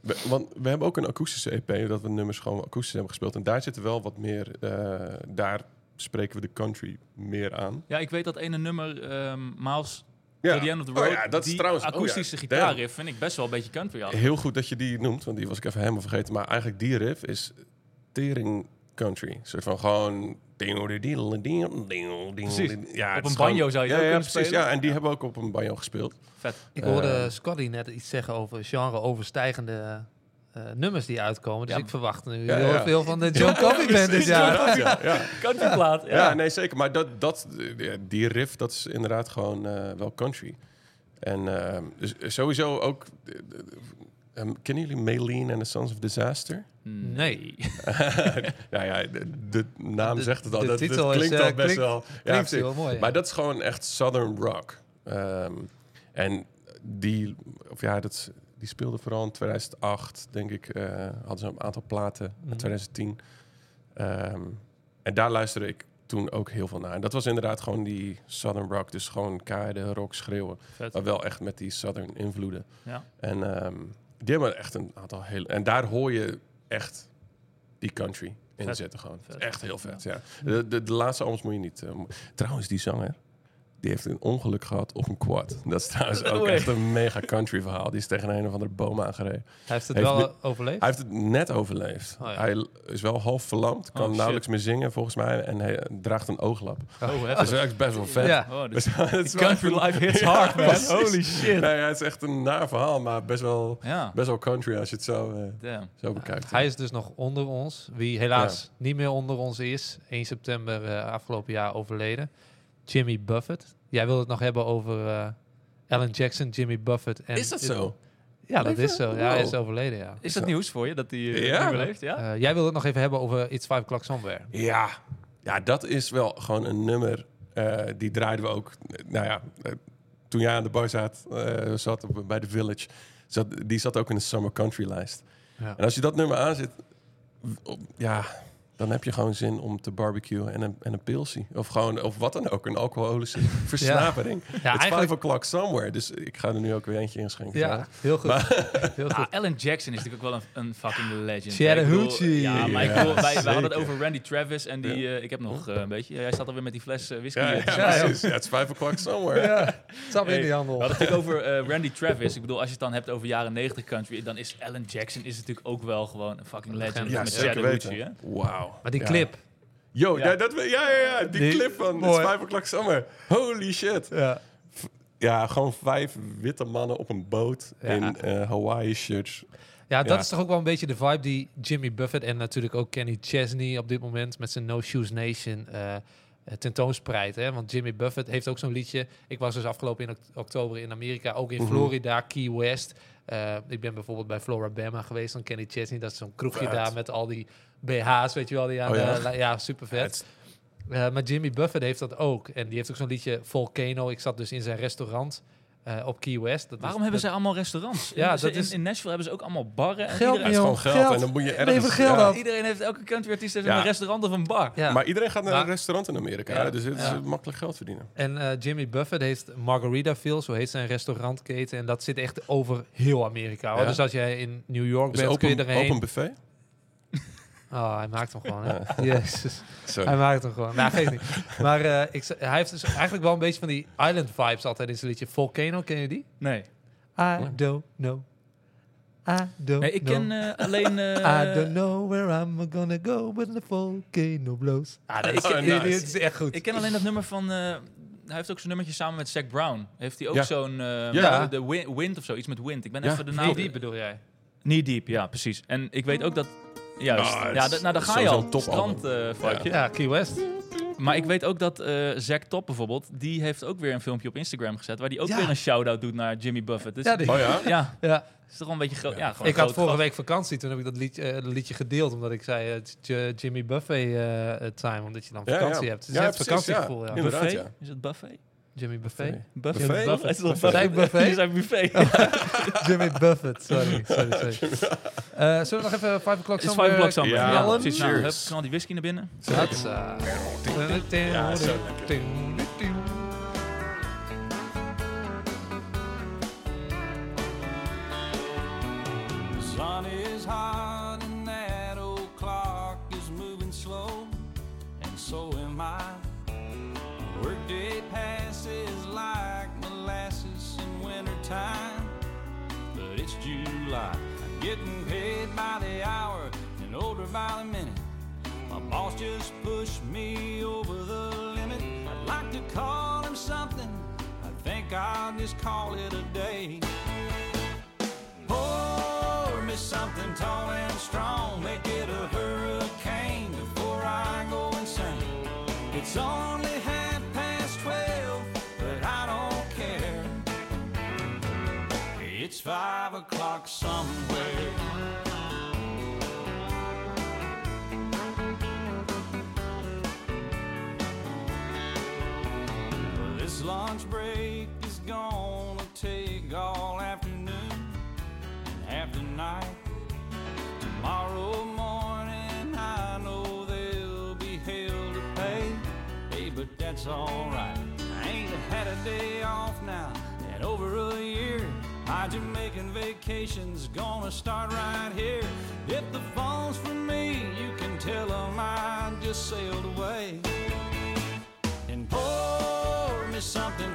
We, want we hebben ook een akoestische EP, dat we nummers gewoon akoestisch hebben gespeeld. En daar zitten wel wat meer, eh, daar spreken we de country meer aan. Ja, ik weet dat ene nummer, ehm Miles Ja, the End of the Oh Road, ja, dat is trouwens... oh ja, akoestische damn. gitaarriff vind ik best wel een beetje country. Heel goed dat je die noemt, want die was ik even helemaal vergeten. Maar eigenlijk die riff is tering country. Een soort van gewoon... Precies. Ja, het een banjo zou je ja, ook ja, kunnen precies, spelen. Ja, en die hebben we ook op een banjo gespeeld. Vet. Ik hoorde Eh. Scotty net iets zeggen over genre-overstijgende eh, nummers die uitkomen. Dus Ja. ik verwacht nu Ja, heel ja. veel van de John Coffee Band dit jaar. Ja, ja. Countryplaat, ja. Ja, nee, zeker. Maar dat, dat, die riff, dat is inderdaad gewoon eh, wel country. En dus sowieso ook... eh, eh, um, kennen jullie Maylene and the Sons of Disaster? Nee. ja, ja, de, de naam De- zegt het al. de Dat, dat titel is, klinkt eh, al best wel... Ja, Klinkt heel mooi. ja. Maar dat is gewoon echt Southern rock. Ehm, en die, of ja, dat, die speelde vooral in 2008, denk ik. eh, hadden ze een aantal platen in Mhm. 2010. Ehm, en daar luisterde ik toen ook heel veel naar. En dat was inderdaad gewoon die Southern rock. Dus gewoon keiharde rock schreeuwen. Vet. Maar wel echt met die Southern invloeden. Ja. En ehm, die hebben echt een aantal hele... En daar hoor je echt die country in Vet. zitten gewoon. Vet. Echt heel vet, ja. De, de, de laatste albums moet je niet... eh, trouwens, die zanger, die heeft een ongeluk gehad op een quad. Dat is trouwens ook echt een mega country verhaal. Die is tegen een of andere boom aangereden. Hij heeft het heeft wel nu- eh, overleefd. Hij heeft het net overleefd. Oh ja. Hij is wel half verlamd, kan Oh, nauwelijks meer zingen volgens mij. En hij draagt een ooglap. Oh, Dat is eigenlijk best wel vet. Ja. Oh, Dus dus echt country life hits Ja, hard, man. precies. Holy shit. Nee, het is echt een naar verhaal, maar best wel, Ja, best wel country als je het zo, eh, zo bekijkt. Hij is dus nog onder ons. Wie helaas niet meer onder ons is. 1 september eh, afgelopen jaar overleden. Jimmy Buffett. Jij wil het nog hebben over eh Alan Jackson, Jimmy Buffett. En is dat zo? Ja, dat is zo. Ja, hij is overleden, ja. Is dat nieuws voor je, dat hij uh, Ja. leeft? Ja? Eh, jij wil het nog even hebben over It's Five O'Clock Somewhere. Ja. ja, dat is wel gewoon een nummer. eh, die draaiden we ook. nou ja, eh, toen jij aan de bar zat, eh, zat op, bij The Village, zat, die zat ook in de Summer Country lijst. Ja. En als je dat nummer aanzet, w- op- ja, dan heb je gewoon zin om te barbecuen en een, en een pilsie. Of gewoon, of wat dan ook, een alcoholische versnapering. Ja, It's eigenlijk... five o'clock somewhere. Dus ik ga er nu ook weer eentje inschenken. Ja, heel goed. heel Ah, goed. Alan Jackson is natuurlijk ook wel een, een fucking legend. Chattahoochee. Ja, maar ik Ja, bedoel, wij, wij hadden het over Randy Travis en die, eh, ik heb nog eh, een beetje, jij staat alweer met die fles eh, whisky. Ja, ja, Ja, precies. Ja, it's five o'clock somewhere. Ja, stap in Hey, die We handel. hadden het over Randy Travis. Ik bedoel, als je het dan hebt over jaren 90 country, dan is Alan Jackson is natuurlijk ook wel gewoon een fucking legend. Ja, met Chattahoochee, weten. hè? Wauw. Maar die Ja. clip. Yo, Ja. dat, we- ja, ja, ja, die, Die- clip van mooi. It's Five O'Clock Summer. Holy shit. Ja. Ja, gewoon vijf witte mannen op een boot Ja. in eh, Hawaii shirts. Ja, dat Ja. is toch ook wel een beetje de vibe die Jimmy Buffett en natuurlijk ook Kenny Chesney op dit moment met zijn No Shoes Nation eh, eh, tentoonspreidt. Hè? Want Jimmy Buffett heeft ook zo'n liedje. Ik was dus afgelopen in ok- oktober in Amerika, ook in Mhm. Florida, Key West. Eh, ik ben bijvoorbeeld bij Flora Bama geweest van Kenny Chesney. Dat is zo'n kroegje daar met al die BH's, weet je wel. Die aan Oh ja? ja, super vet. Eh, maar Jimmy Buffett heeft dat ook. En die heeft ook zo'n liedje Volcano. Ik zat dus in zijn restaurant eh, op Key West. Dat is- Waarom hebben dat- zij allemaal restaurants? Ja, in, dat in, is- in Nashville hebben ze ook allemaal barren. En Geld, het iedereen, gewoon geld, Geld. en dan moet je ergens... geld ja. af. iedereen heeft, elke countryartiest heeft Ja. een restaurant of een bar. Ja. Maar iedereen gaat naar Maar- een restaurant in Amerika, dus het is Ja. eh, makkelijk geld verdienen. En eh, Jimmy Buffett heeft Margaritaville, zo heet zijn restaurantketen. En dat zit echt over heel Amerika. Dus als jij in New York Dus bent, kun je erheen. open buffet? Oh, hij maakt hem gewoon, hè? Jezus. Sorry. Hij maakt hem gewoon. Nou, geeft niet. Maar eh, ik, hij heeft dus eigenlijk wel een beetje van die island vibes altijd in zijn liedje. Volcano, ken je die? Nee. I don't know. I don't Nee, ik know. ken eh, alleen... eh, I don't know where I'm gonna go when the volcano blows. Ah, dat is, Oh, nice. dit is echt goed. Ik ken alleen dat nummer van... eh, hij heeft ook zo'n nummertje samen met Zac Brown. Heeft hij ook Ja. zo'n... eh, Ja. De Wi- Wind of zo, iets met Wind. Ik ben Ja, even de Knee naam... Deep bedoel jij? Knee Deep, ja, precies. En ik weet ook dat... Juist. Ah, ja, nou, daar ga je al. Strand eh vibeje. Ja, Key West. Maar ik weet ook dat eh Zack Top bijvoorbeeld... Die heeft ook weer een filmpje op Instagram gezet... Waar die ook Ja. weer een shout-out doet naar Jimmy Buffett. Dus, Ja, die- Oh ja? ja, Ja. is toch wel een beetje groot. Ja, gewoon Ik had vorige gast. week vakantie, toen heb ik dat liedje, eh, liedje gedeeld, omdat ik zei J- Jimmy Buffet eh, time, omdat je dan vakantie ja. hebt. Het is Ja, echt precies, vakantiegevoel, ja. Buffet? ja. Is het buffet? Jimmy Buffet. Buffet? Buffet? Buffet? Is het wel Buffet. Ik buffet? Buffet. Jimmy Buffett, sorry. sorry, sorry. Eh, zullen we nog even 5 o'clock Het is somewhere 5 o'clock somewhere. Ja, precies. Nou, hup, knal die whisky naar binnen. Hatsa. Ja, zo since July. I'm getting paid by the hour and older by the minute. My boss just pushed me over the limit. I'd like to call him something. I think I'll just call it a day. Pour me something tall and strong. Make it a hurricane before I go insane. It's only five o'clock somewhere. This lunch break is gonna take all afternoon and half the night. Tomorrow morning, I know there'll be hell to pay. Hey, but that's alright. I ain't had a day off My Jamaican vacation's gonna start right here. If the phone's for me, you can tell 'em I just sailed away and pour me something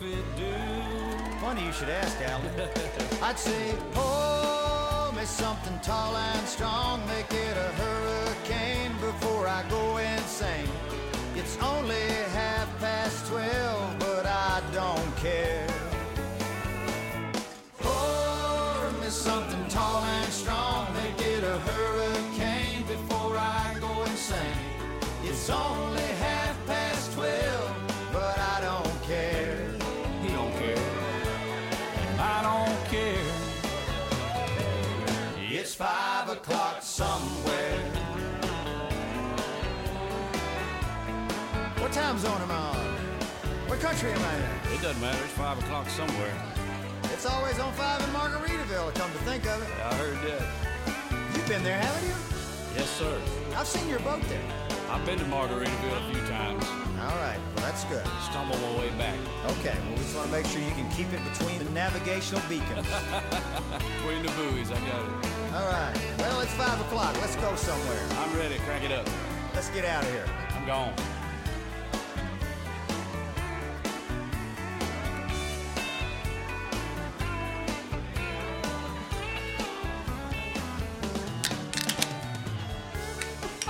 Jimmy do? Funny you should ask, Alan. I'd say, pour me something tall and strong, make it a hurricane before I go insane. It's only half past twelve, but I don't care. Pour me something tall and strong, make it a hurricane before I go insane. It's only half o'clock somewhere. What time zone am I on? What country am I in? It doesn't matter. It's five o'clock somewhere. It's always on five in Margaritaville, come to think of it. I heard that. You've been there, haven't you? Yes, sir. I've seen your boat there. I've been to Margaritaville a few times. All right, well, that's good. Stumble my way back. Okay, well, we just want to make sure you can keep it between the navigational beacons. Between the buoys, I got it. All right, well, it's five o'clock. Let's go somewhere. I'm ready. Crank it up. Let's get out of here. I'm gone.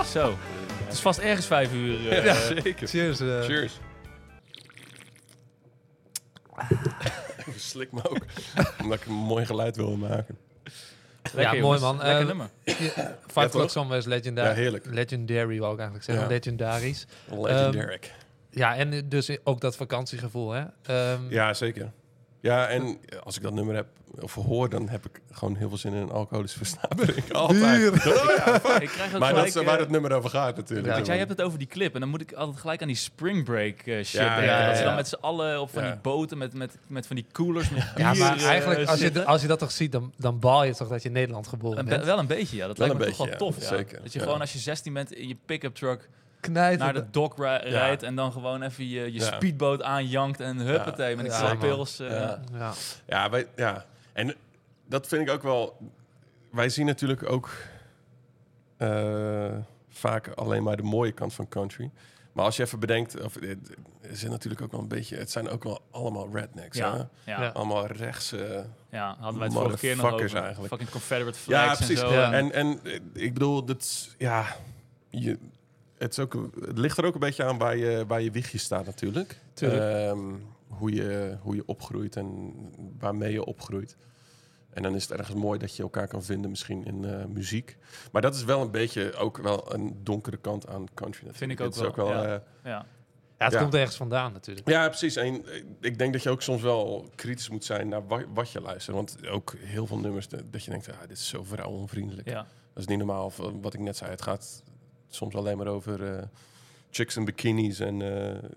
Zo. Het is vast ergens vijf uur. eh, Ja, zeker. Cheers. eh. Cheers. Ik slik me ook. Omdat ik een mooi geluid wil maken. lekker, ja, mooi man. Lekker Eh, nummer. Five? Somewhere is legendary. Ja, heerlijk. Legendary wou ik eigenlijk zeggen. Ja. Legendarisch. Legendary. Ja, en dus ook dat vakantiegevoel, hè? Ehm, ja, zeker. Ja, en als ik dat nummer heb of hoor, dan heb ik gewoon heel veel zin in een alcoholische versnapering. Altijd. Ik krijg ook Maar dat waar eh, het nummer over gaat natuurlijk. Want jij hebt het over die clip en dan moet ik altijd gelijk aan die spring break eh, shit Ja, denken. ja, dat ze ja. dan met z'n allen op van Ja. die boten met, met, met van die coolers met ja, maar eh, eigenlijk, als je, als je dat toch ziet, dan, dan baal je toch dat je in Nederland geboren bent. wel een beetje, ja. Dat Wel lijkt me toch wel tof, ja. ja. Zeker, Dat je ja. gewoon als je 16 bent in je pick-up truck Knijt naar de dock ri- rijdt en dan gewoon even je, je Ja. speedboot aanjankt en huppatee met een Ja, ja, pils. eh, Ja. Ja. Ja, wij, ja, en dat vind ik ook wel. Wij zien natuurlijk ook eh, vaak alleen maar de mooie kant van country. Maar als je even bedenkt, of, het, er zijn natuurlijk ook wel een beetje. Het zijn ook wel allemaal rednecks. Ja, hè? ja, Ja. ja. Allemaal rechtse. hadden wij het vorige keer nog over. eigenlijk. Fucking Confederate Ja, flags precies. en zo. Ja. En, en eh, ik bedoel, dat is- ja, je, het, is ook, het ligt er ook een beetje aan waar je, waar je wiegje staat natuurlijk. Tuurlijk. Ehm, hoe, je, hoe je opgroeit en waarmee je opgroeit. En dan is het ergens mooi dat je elkaar kan vinden misschien in eh, muziek. Maar dat is wel een beetje ook wel een donkere kant aan country natuurlijk. Vind ik ook Het is wel, ja. eh, Ja. Ja, het Ja. komt ergens vandaan natuurlijk. Ja, precies. En eh, ik denk dat je ook soms wel kritisch moet zijn naar wa- wat je luistert. Want ook heel veel nummers dat je denkt, ah, dit is zo vrouwonvriendelijk. Ja. Dat is niet normaal. Of, wat ik net zei, het gaat soms alleen maar over eh, chicks en bikinis en, eh,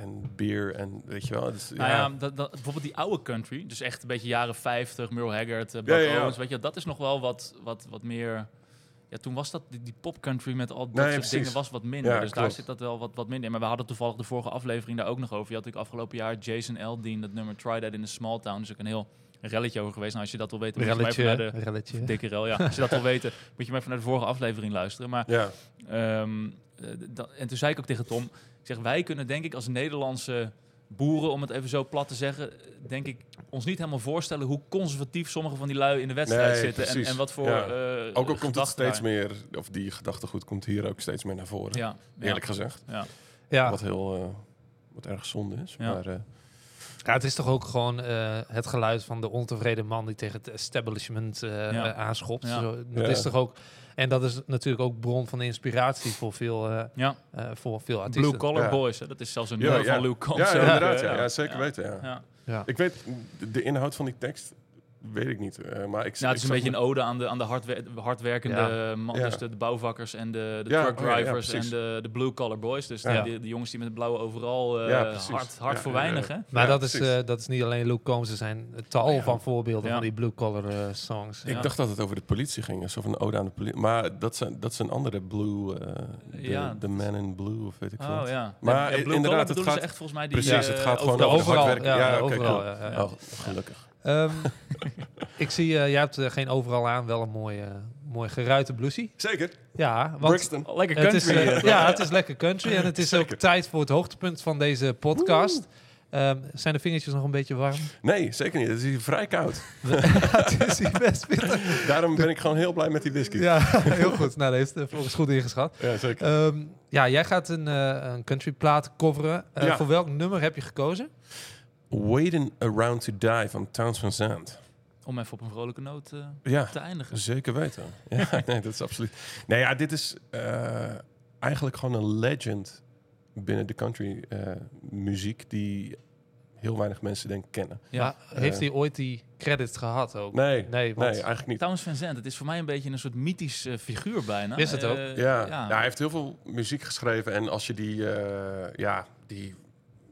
en bier en weet je wel. Dus, Nou ja, dat, dat, bijvoorbeeld die oude country, dus echt een beetje jaren 50, Merle Haggard, uh, Buck Ja, ja, ja. Owens, weet je, dat is nog wel wat, wat, wat meer... Ja, toen was dat, die, die pop country met al dat Nee, soort dingen was wat minder. Dus daar zit dat wel wat, wat minder in. Maar we hadden toevallig de vorige aflevering daar ook nog over. Je had natuurlijk afgelopen jaar Jason Aldean, dat nummer Try That in a Small Town. Dus ook een heel relletje over geweest. Nou, als je dat wil weten, moet je maar even Relletje, naar de... relletje. Dikke rel, ja. Als je dat wil weten, moet je maar even naar de vorige aflevering luisteren. Maar ja. Ehm, eh, dat- en toen zei ik ook tegen Tom, ik zeg, wij kunnen denk ik als Nederlandse boeren, om het even zo plat te zeggen, denk ik ons niet helemaal voorstellen hoe conservatief sommige van die lui in de wedstrijd Nee, zitten en, en wat voor Ja. eh, Ook al komt het steeds daar- meer, of die gedachtegoed komt hier ook steeds meer naar voren. Ja, Eerlijk ja, gezegd. ja. Ja. Wat heel, eh, wat erg zonde is. Ja. Maar, eh, Ja, het is toch ook gewoon eh, het geluid van de ontevreden man die tegen het establishment eh, Ja. aanschopt. Ja. Zo, dat Ja. is toch ook. En dat is natuurlijk ook bron van inspiratie voor veel, eh, Ja, eh, voor veel artiesten. Blue Collar Ja. Boys, hè, dat is zelfs een nummer ja. van Luke Combs. ja, inderdaad. Ja, ja, zeker ja. weten. Ja. Ja. Ja. Ik weet de inhoud van die tekst, weet ik niet. eh, maar ik, Ja, het is ik een beetje me- een ode aan de, aan de hardwer- hardwerkende Ja. man, Ja. dus de, de bouwvakkers en de, de Ja, truck oh ja, ja, drivers en de, de blue collar boys. Dus Ja. de, de, de jongens die met het blauwe overal eh, hard, hard Ja, voor ja, ja. weinig, hè? Maar Ja, dat, is, eh, dat is niet alleen Luke Combs, er zijn tal Ja. van voorbeelden Ja. van die blue collar songs. Ik Ja. dacht dat het over de politie ging, alsof een ode aan de politie. Maar dat zijn, dat zijn andere blue, eh de, Ja, de Man in Blue of weet ik Oh ja. Maar Ja, i- blue inderdaad, het ze gaat- echt volgens mij die Precies, het gaat gewoon over overal, hard werken. ja, overal, cool. ja, ja. Oh, gelukkig. Ehm, ik zie, eh jij hebt eh, geen overal aan, wel een mooi, eh, mooi geruite blousie. Zeker. Ja, want Brixton. Lekker het is, country. eh, ja, het is lekker country en het is ook tijd voor het hoogtepunt van deze podcast. Ehm, zijn de vingertjes nog een beetje warm? Nee, zeker niet. Het is hier vrij koud. het is hier best. Daarom ben ik gewoon heel blij met die whisky. Ja, heel goed. Nou, dat heeft volgens goed ingeschat. Ja, zeker. Ehm, ja, jij gaat een, een country plaat coveren. Eh, Ja. Voor welk nummer heb je gekozen? Waiting Around to Die van Towns Van Zandt. Om even op een vrolijke noot eh, Ja, te eindigen. zeker weten. Ja, nee, dat is absoluut. Nee, ja, dit is eh, eigenlijk gewoon een legend binnen de country eh, muziek die heel weinig mensen denk kennen. Ja. Heeft hij ooit die credits gehad ook? Nee, Nee, nee, eigenlijk niet. Towns Van Zandt, het is voor mij een beetje een soort mythisch figuur bijna. Is het ook? Ja, ja. hij heeft heel veel muziek geschreven. En als je die, eh, ja, die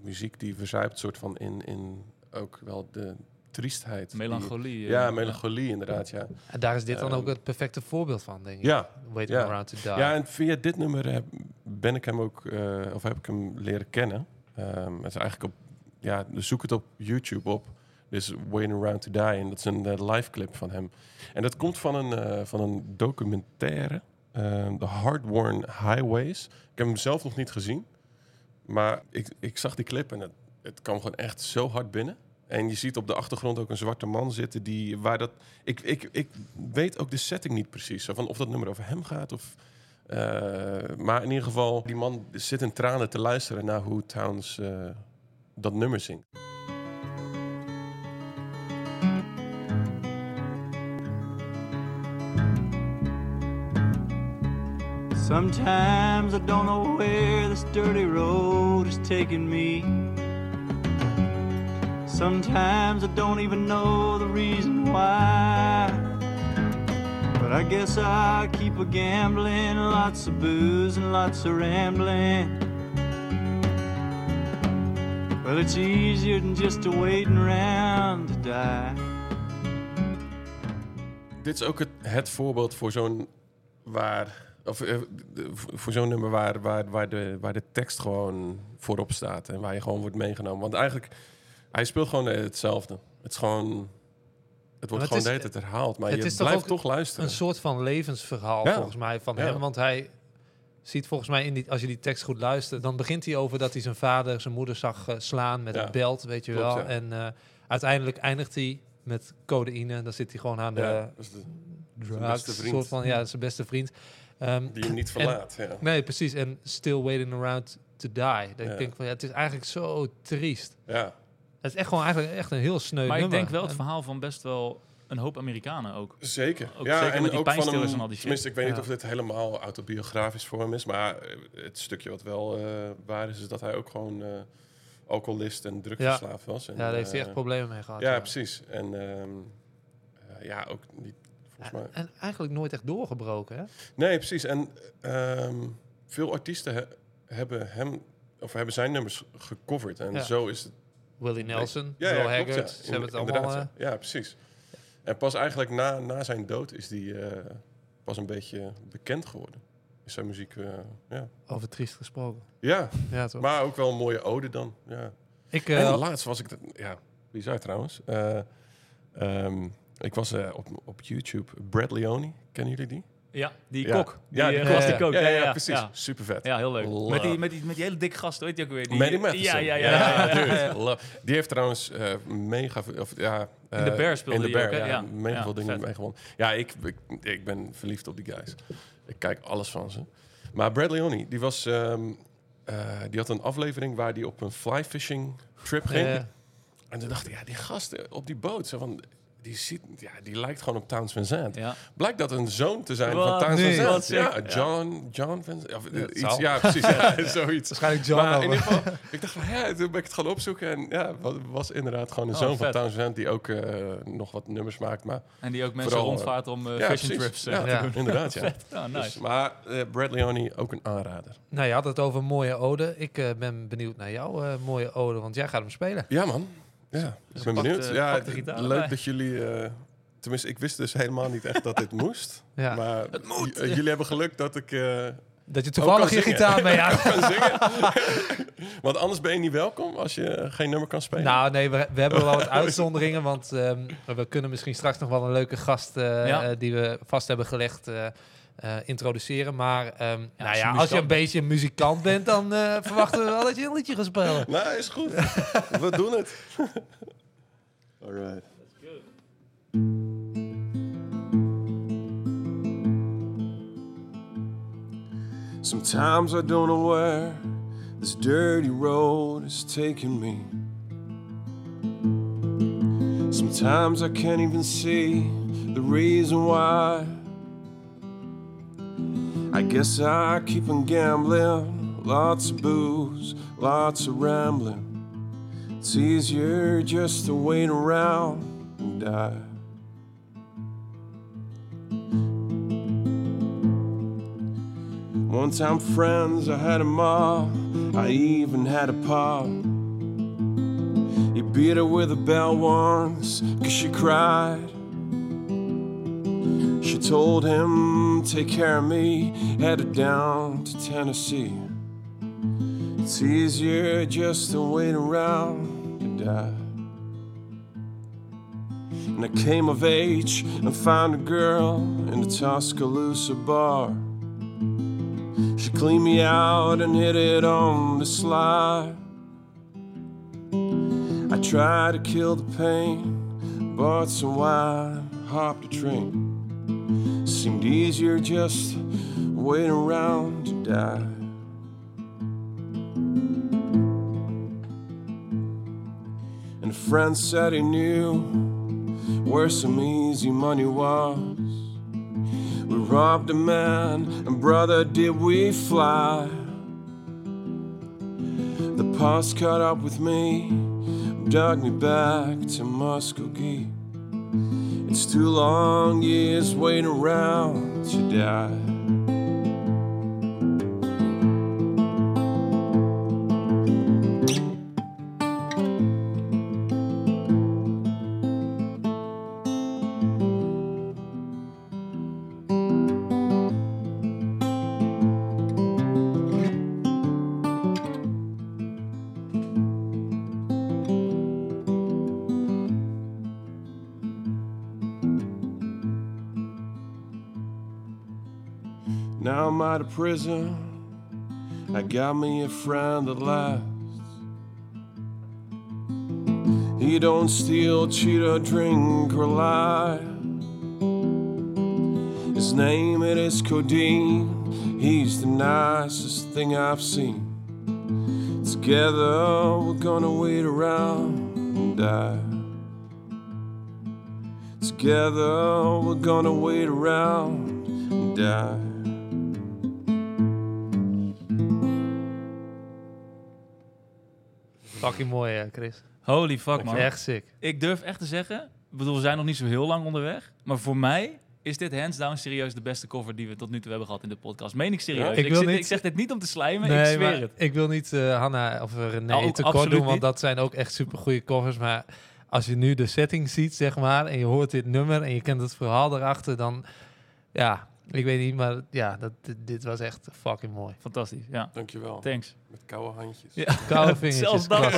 muziek die verzuipt soort van in, in ook wel de triestheid. Melancholie. eh, ja, melancholie inderdaad, ja. En daar is dit dan Ehm, ook het perfecte voorbeeld van, denk ik. Ja, Waiting ja. Around to Die. ja, en via dit nummer heb, ben ik hem ook, eh, of heb ik hem leren kennen. Ehm, het is eigenlijk op, ja, dus zoek het op YouTube op. Dus Waiting Around to Die. En dat is een eh, live clip van hem. En dat komt van een, eh, van een documentaire. ehm, The Hard-Worn Highways. Ik heb hem zelf nog niet gezien. Maar ik, ik zag die clip en het, het kwam gewoon echt zo hard binnen. En je ziet op de achtergrond ook een zwarte man zitten die waar dat. Ik, ik, ik weet ook de setting niet precies. Van of dat nummer over hem gaat of. eh, maar in ieder geval, die man zit in tranen te luisteren naar hoe Towns eh, dat nummer zingt. Sometimes I don't know where this dirty road is taking me. Sometimes I don't even know the reason why. But I guess I keep a gambling, lots of booze and lots of rambling. Well, it's easier than just waiting around to die. Dit is ook het, het voorbeeld voor zo'n waar. Of eh, voor zo'n nummer waar, waar, waar, de, waar de tekst gewoon voorop staat. En waar je gewoon wordt meegenomen. Want eigenlijk, hij speelt gewoon hetzelfde. Het is gewoon. Het wordt het gewoon is- de hele tijd herhaald. Maar het je blijft toch luisteren. Een soort van levensverhaal, Ja. volgens mij, van Ja. hem. Want hij ziet volgens mij, in die, als je die tekst goed luistert... dan begint hij over dat hij zijn vader, zijn moeder zag eh, slaan met Ja. een belt, weet je Klopt, wel. En eh, uiteindelijk eindigt hij met codeïne. Dan zit hij gewoon aan de Ja, dat is de- drugs, vriend. soort van, ja, zijn beste vriend. Ehm, die hem niet verlaat. ja. nee, precies. En still waiting around to die. Dat Ja. ik denk van, ja, het is eigenlijk zo triest. Ja. Het is echt gewoon eigenlijk echt een heel sneu Maar ik denk wel het En- verhaal van best wel een hoop Amerikanen ook. Zeker. Ook ja, zeker en met die ook van hem, en al die shit. Tenminste, ik weet niet of dit helemaal autobiografisch voor hem is, maar eh, het stukje wat wel eh, waar is, is dat hij ook gewoon eh, alcoholist en drugsverslaafd was. En, Ja, daar heeft hij echt problemen mee gehad. Ja, precies. En ehm, eh, ja, ook niet, volgens mij. En eigenlijk nooit echt doorgebroken, hè? Nee, precies. En ehm, veel artiesten he- hebben hem of hebben zijn nummers gecoverd en Ja. zo is het. Willie Nelson, Ja, Bill ja, Haggard, ja. ze hebben het allemaal... ja. precies. En pas eigenlijk na, na zijn dood is die eh, pas een beetje bekend geworden. Is zijn muziek, eh, ja. over triest gesproken. Ja, Ja, toch? maar ook wel een mooie ode dan. Ja. ik, en eh, laatst was ik, dat, ja, bizar trouwens. Eh, ehm, ik was eh, op, op YouTube, Brad Leone, kennen jullie die? Ja, die Ja. kok. Die, Ja, die gast kok. die kookt. ja, Ja, precies. Super vet. Ja, heel leuk. Love. Met die, met, die, met die hele dikke gast, weet je ook weer? Die, Matheson. Ja, ja, ja. ja, ja, ja. dude, love. Die heeft trouwens eh, mega veel... Of, ja, In de Bear speelde in de hij Bear, ook, hè? ja. Mega veel dingen mee gewonnen. Ja, ik, ik, ik ben verliefd op die guys. Ik kijk alles van ze. Maar Brad Leone, die was... ehm, eh, die had een aflevering waar die op een fly fishing trip ging. En toen dacht ik, ja, die gasten op die boot, zo van, die, ziet, ja, die lijkt gewoon op Towns Van Zandt. Ja. Blijkt dat een zoon te zijn Wat? van Towns Nee. Van Wat Zandt. sick. Ja, John, John Van Zandt. Of, eh, Ja, iets, precies. Ja, zoiets. waarschijnlijk John maar in ieder geval, ik dacht van, ja, toen ben ik het gaan opzoeken. En ja, was, was inderdaad gewoon een Oh, zoon van. Towns Van Zandt die ook eh, nog wat nummers maakt. Maar En die ook mensen Vooral, rondvaart om eh ja, fishing precies. trips eh, Ja, te doen. inderdaad, ja. Oh, Dus, nice. maar eh, Brad Leone ook een aanrader. Nou, je had het over mooie ode. Ik eh, ben benieuwd naar jouw eh, mooie ode, want jij gaat hem spelen. Ja, man. Ja, ik ben benieuwd. de- ja, de leuk dat jullie... eh, tenminste, ik wist dus helemaal niet echt dat dit moest. Ja. Maar j- eh, jullie hebben geluk dat ik eh, Dat je toevallig je gitaar mee had. kan zingen. Want anders ben je niet welkom als je geen nummer kan spelen. Nou, nee, we, we hebben wel wat uitzonderingen, want ehm, we kunnen misschien straks nog wel een leuke gast Ja. die we vast hebben gelegd eh, eh, introduceren. Maar ehm, nou als je ja, als je een beetje een muzikant bent, dan eh, verwachten we wel dat je een liedje gaat spelen. Nou, is goed. We doen het. All right. Sometimes I don't know where this dirty road is taking me. Sometimes I can't even see the reason why. I guess I keep on gambling, lots of booze, lots of rambling. It's easier just to wait around and die. One time, friends, I had a ma, I even had a pa. He beat her with a bell once, cause she cried. She told him, Take care of me, headed down to Tennessee. It's easier just to wait around to die. And I came of age and found a girl in the Tuscaloosa bar. She cleaned me out and hit it on the sly. I tried to kill the pain, bought some wine, hopped a train. Seemed easier just waiting around to die. And a friend said he knew where some easy money was. We robbed a man, and brother, did we fly. The past caught up with me, dug me back to Muskogee. It's too long years waiting around to die. Prison. I got me a friend at last. He don't steal, cheat, or drink or lie. His name it is Codeine. He's the nicest thing I've seen. Together we're gonna wait around and die. Together we're gonna wait around and die. Fucking mooi, hè, Chris. Holy fuck, man. Echt sick. Ik durf echt te zeggen, ik bedoel, we zijn nog niet zo heel lang onderweg. Maar voor mij is dit hands down serieus de beste cover die we tot nu toe hebben gehad in de podcast. Meen ik serieus. Ja? ik, Ik wil zit- niet- ik zeg dit niet om te slijmen, ik zweer het. ik wil niet eh, Hanna of René Oh, tekort absoluut doen, want niet. dat zijn ook echt super goede covers. Maar als je nu de setting ziet, zeg maar, en je hoort dit nummer en je kent het verhaal erachter, dan ja, ik weet niet, maar ja, dat, dit, dit was echt fucking mooi. Fantastisch, ja. Dankjewel. Thanks. Met koude handjes. Ja. Koude vingertjes. Zelfs dat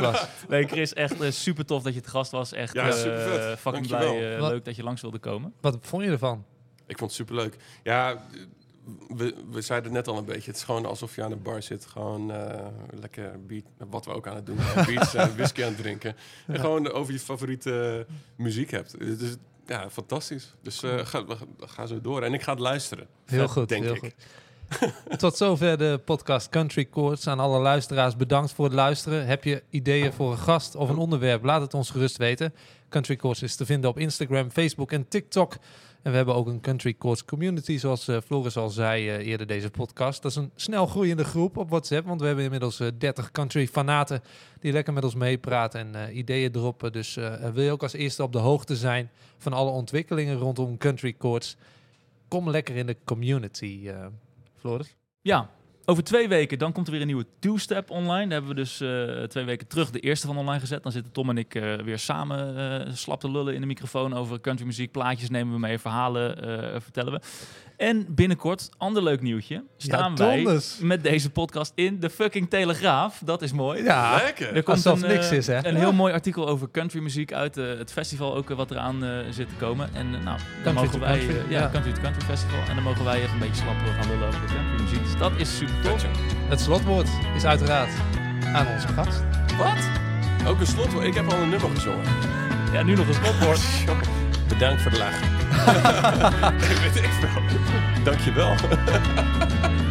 nog. Nee, Chris, echt eh, super tof dat je het gast was. Echt Ja, eh, supervet. fucking Dankjewel. blij. eh, Wat- leuk dat je langs wilde komen. Wat vond je ervan? Ik vond het superleuk. Ja, we, we zeiden het net al een beetje. Het is gewoon alsof je aan de bar zit. Gewoon eh, lekker beat, wat we ook aan het doen. Beats en whisky aan het drinken. En gewoon over je favoriete muziek hebt. Dus ja, fantastisch. Dus eh, ga, ga zo door. En ik ga het luisteren. Heel goed, denk heel ik. goed. Tot zover de podcast Country Chords. Aan alle luisteraars bedankt voor het luisteren. Heb je ideeën voor een gast of een onderwerp? Laat het ons gerust weten. Country Chords is te vinden op Instagram, Facebook en TikTok. En we hebben ook een Country Chords community, zoals eh, Floris al zei eh, eerder deze podcast. Dat is een snel groeiende groep op WhatsApp, want we hebben inmiddels eh, 30 country fanaten die lekker met ons meepraten en eh, ideeën droppen. Dus eh, wil je ook als eerste op de hoogte zijn van alle ontwikkelingen rondom Country Chords? Kom lekker in de community, eh Floris. Ja, over twee weken dan komt er weer een nieuwe two-step online. Daar hebben we dus eh, twee weken terug de eerste van online gezet. Dan zitten Tom en ik eh, weer samen eh, slap te lullen in de microfoon over countrymuziek. Plaatjes nemen we mee, verhalen vertellen we. En binnenkort, ander leuk nieuwtje, staan Ja, wij met deze podcast in de fucking Telegraaf. Dat is mooi. Ja, Lekker. Er komt Alsof een, niks eh, is, hè? Een heel mooi artikel over countrymuziek uit eh, het festival ook eh, wat eraan eh, zit te komen. En nou, dan Country mogen wij Country, ja, ja. Country to Country Festival. En dan mogen wij even een beetje slappen gaan lullen over de countrymuziek. Dus dat is super tof. Het slotwoord is uiteraard aan onze gast. Wat? Ook een slotwoord. Ik heb al een nummer gezongen. Ja, nu nog een slotwoord. Bedankt voor de laag. Weet ik veel. Dankjewel.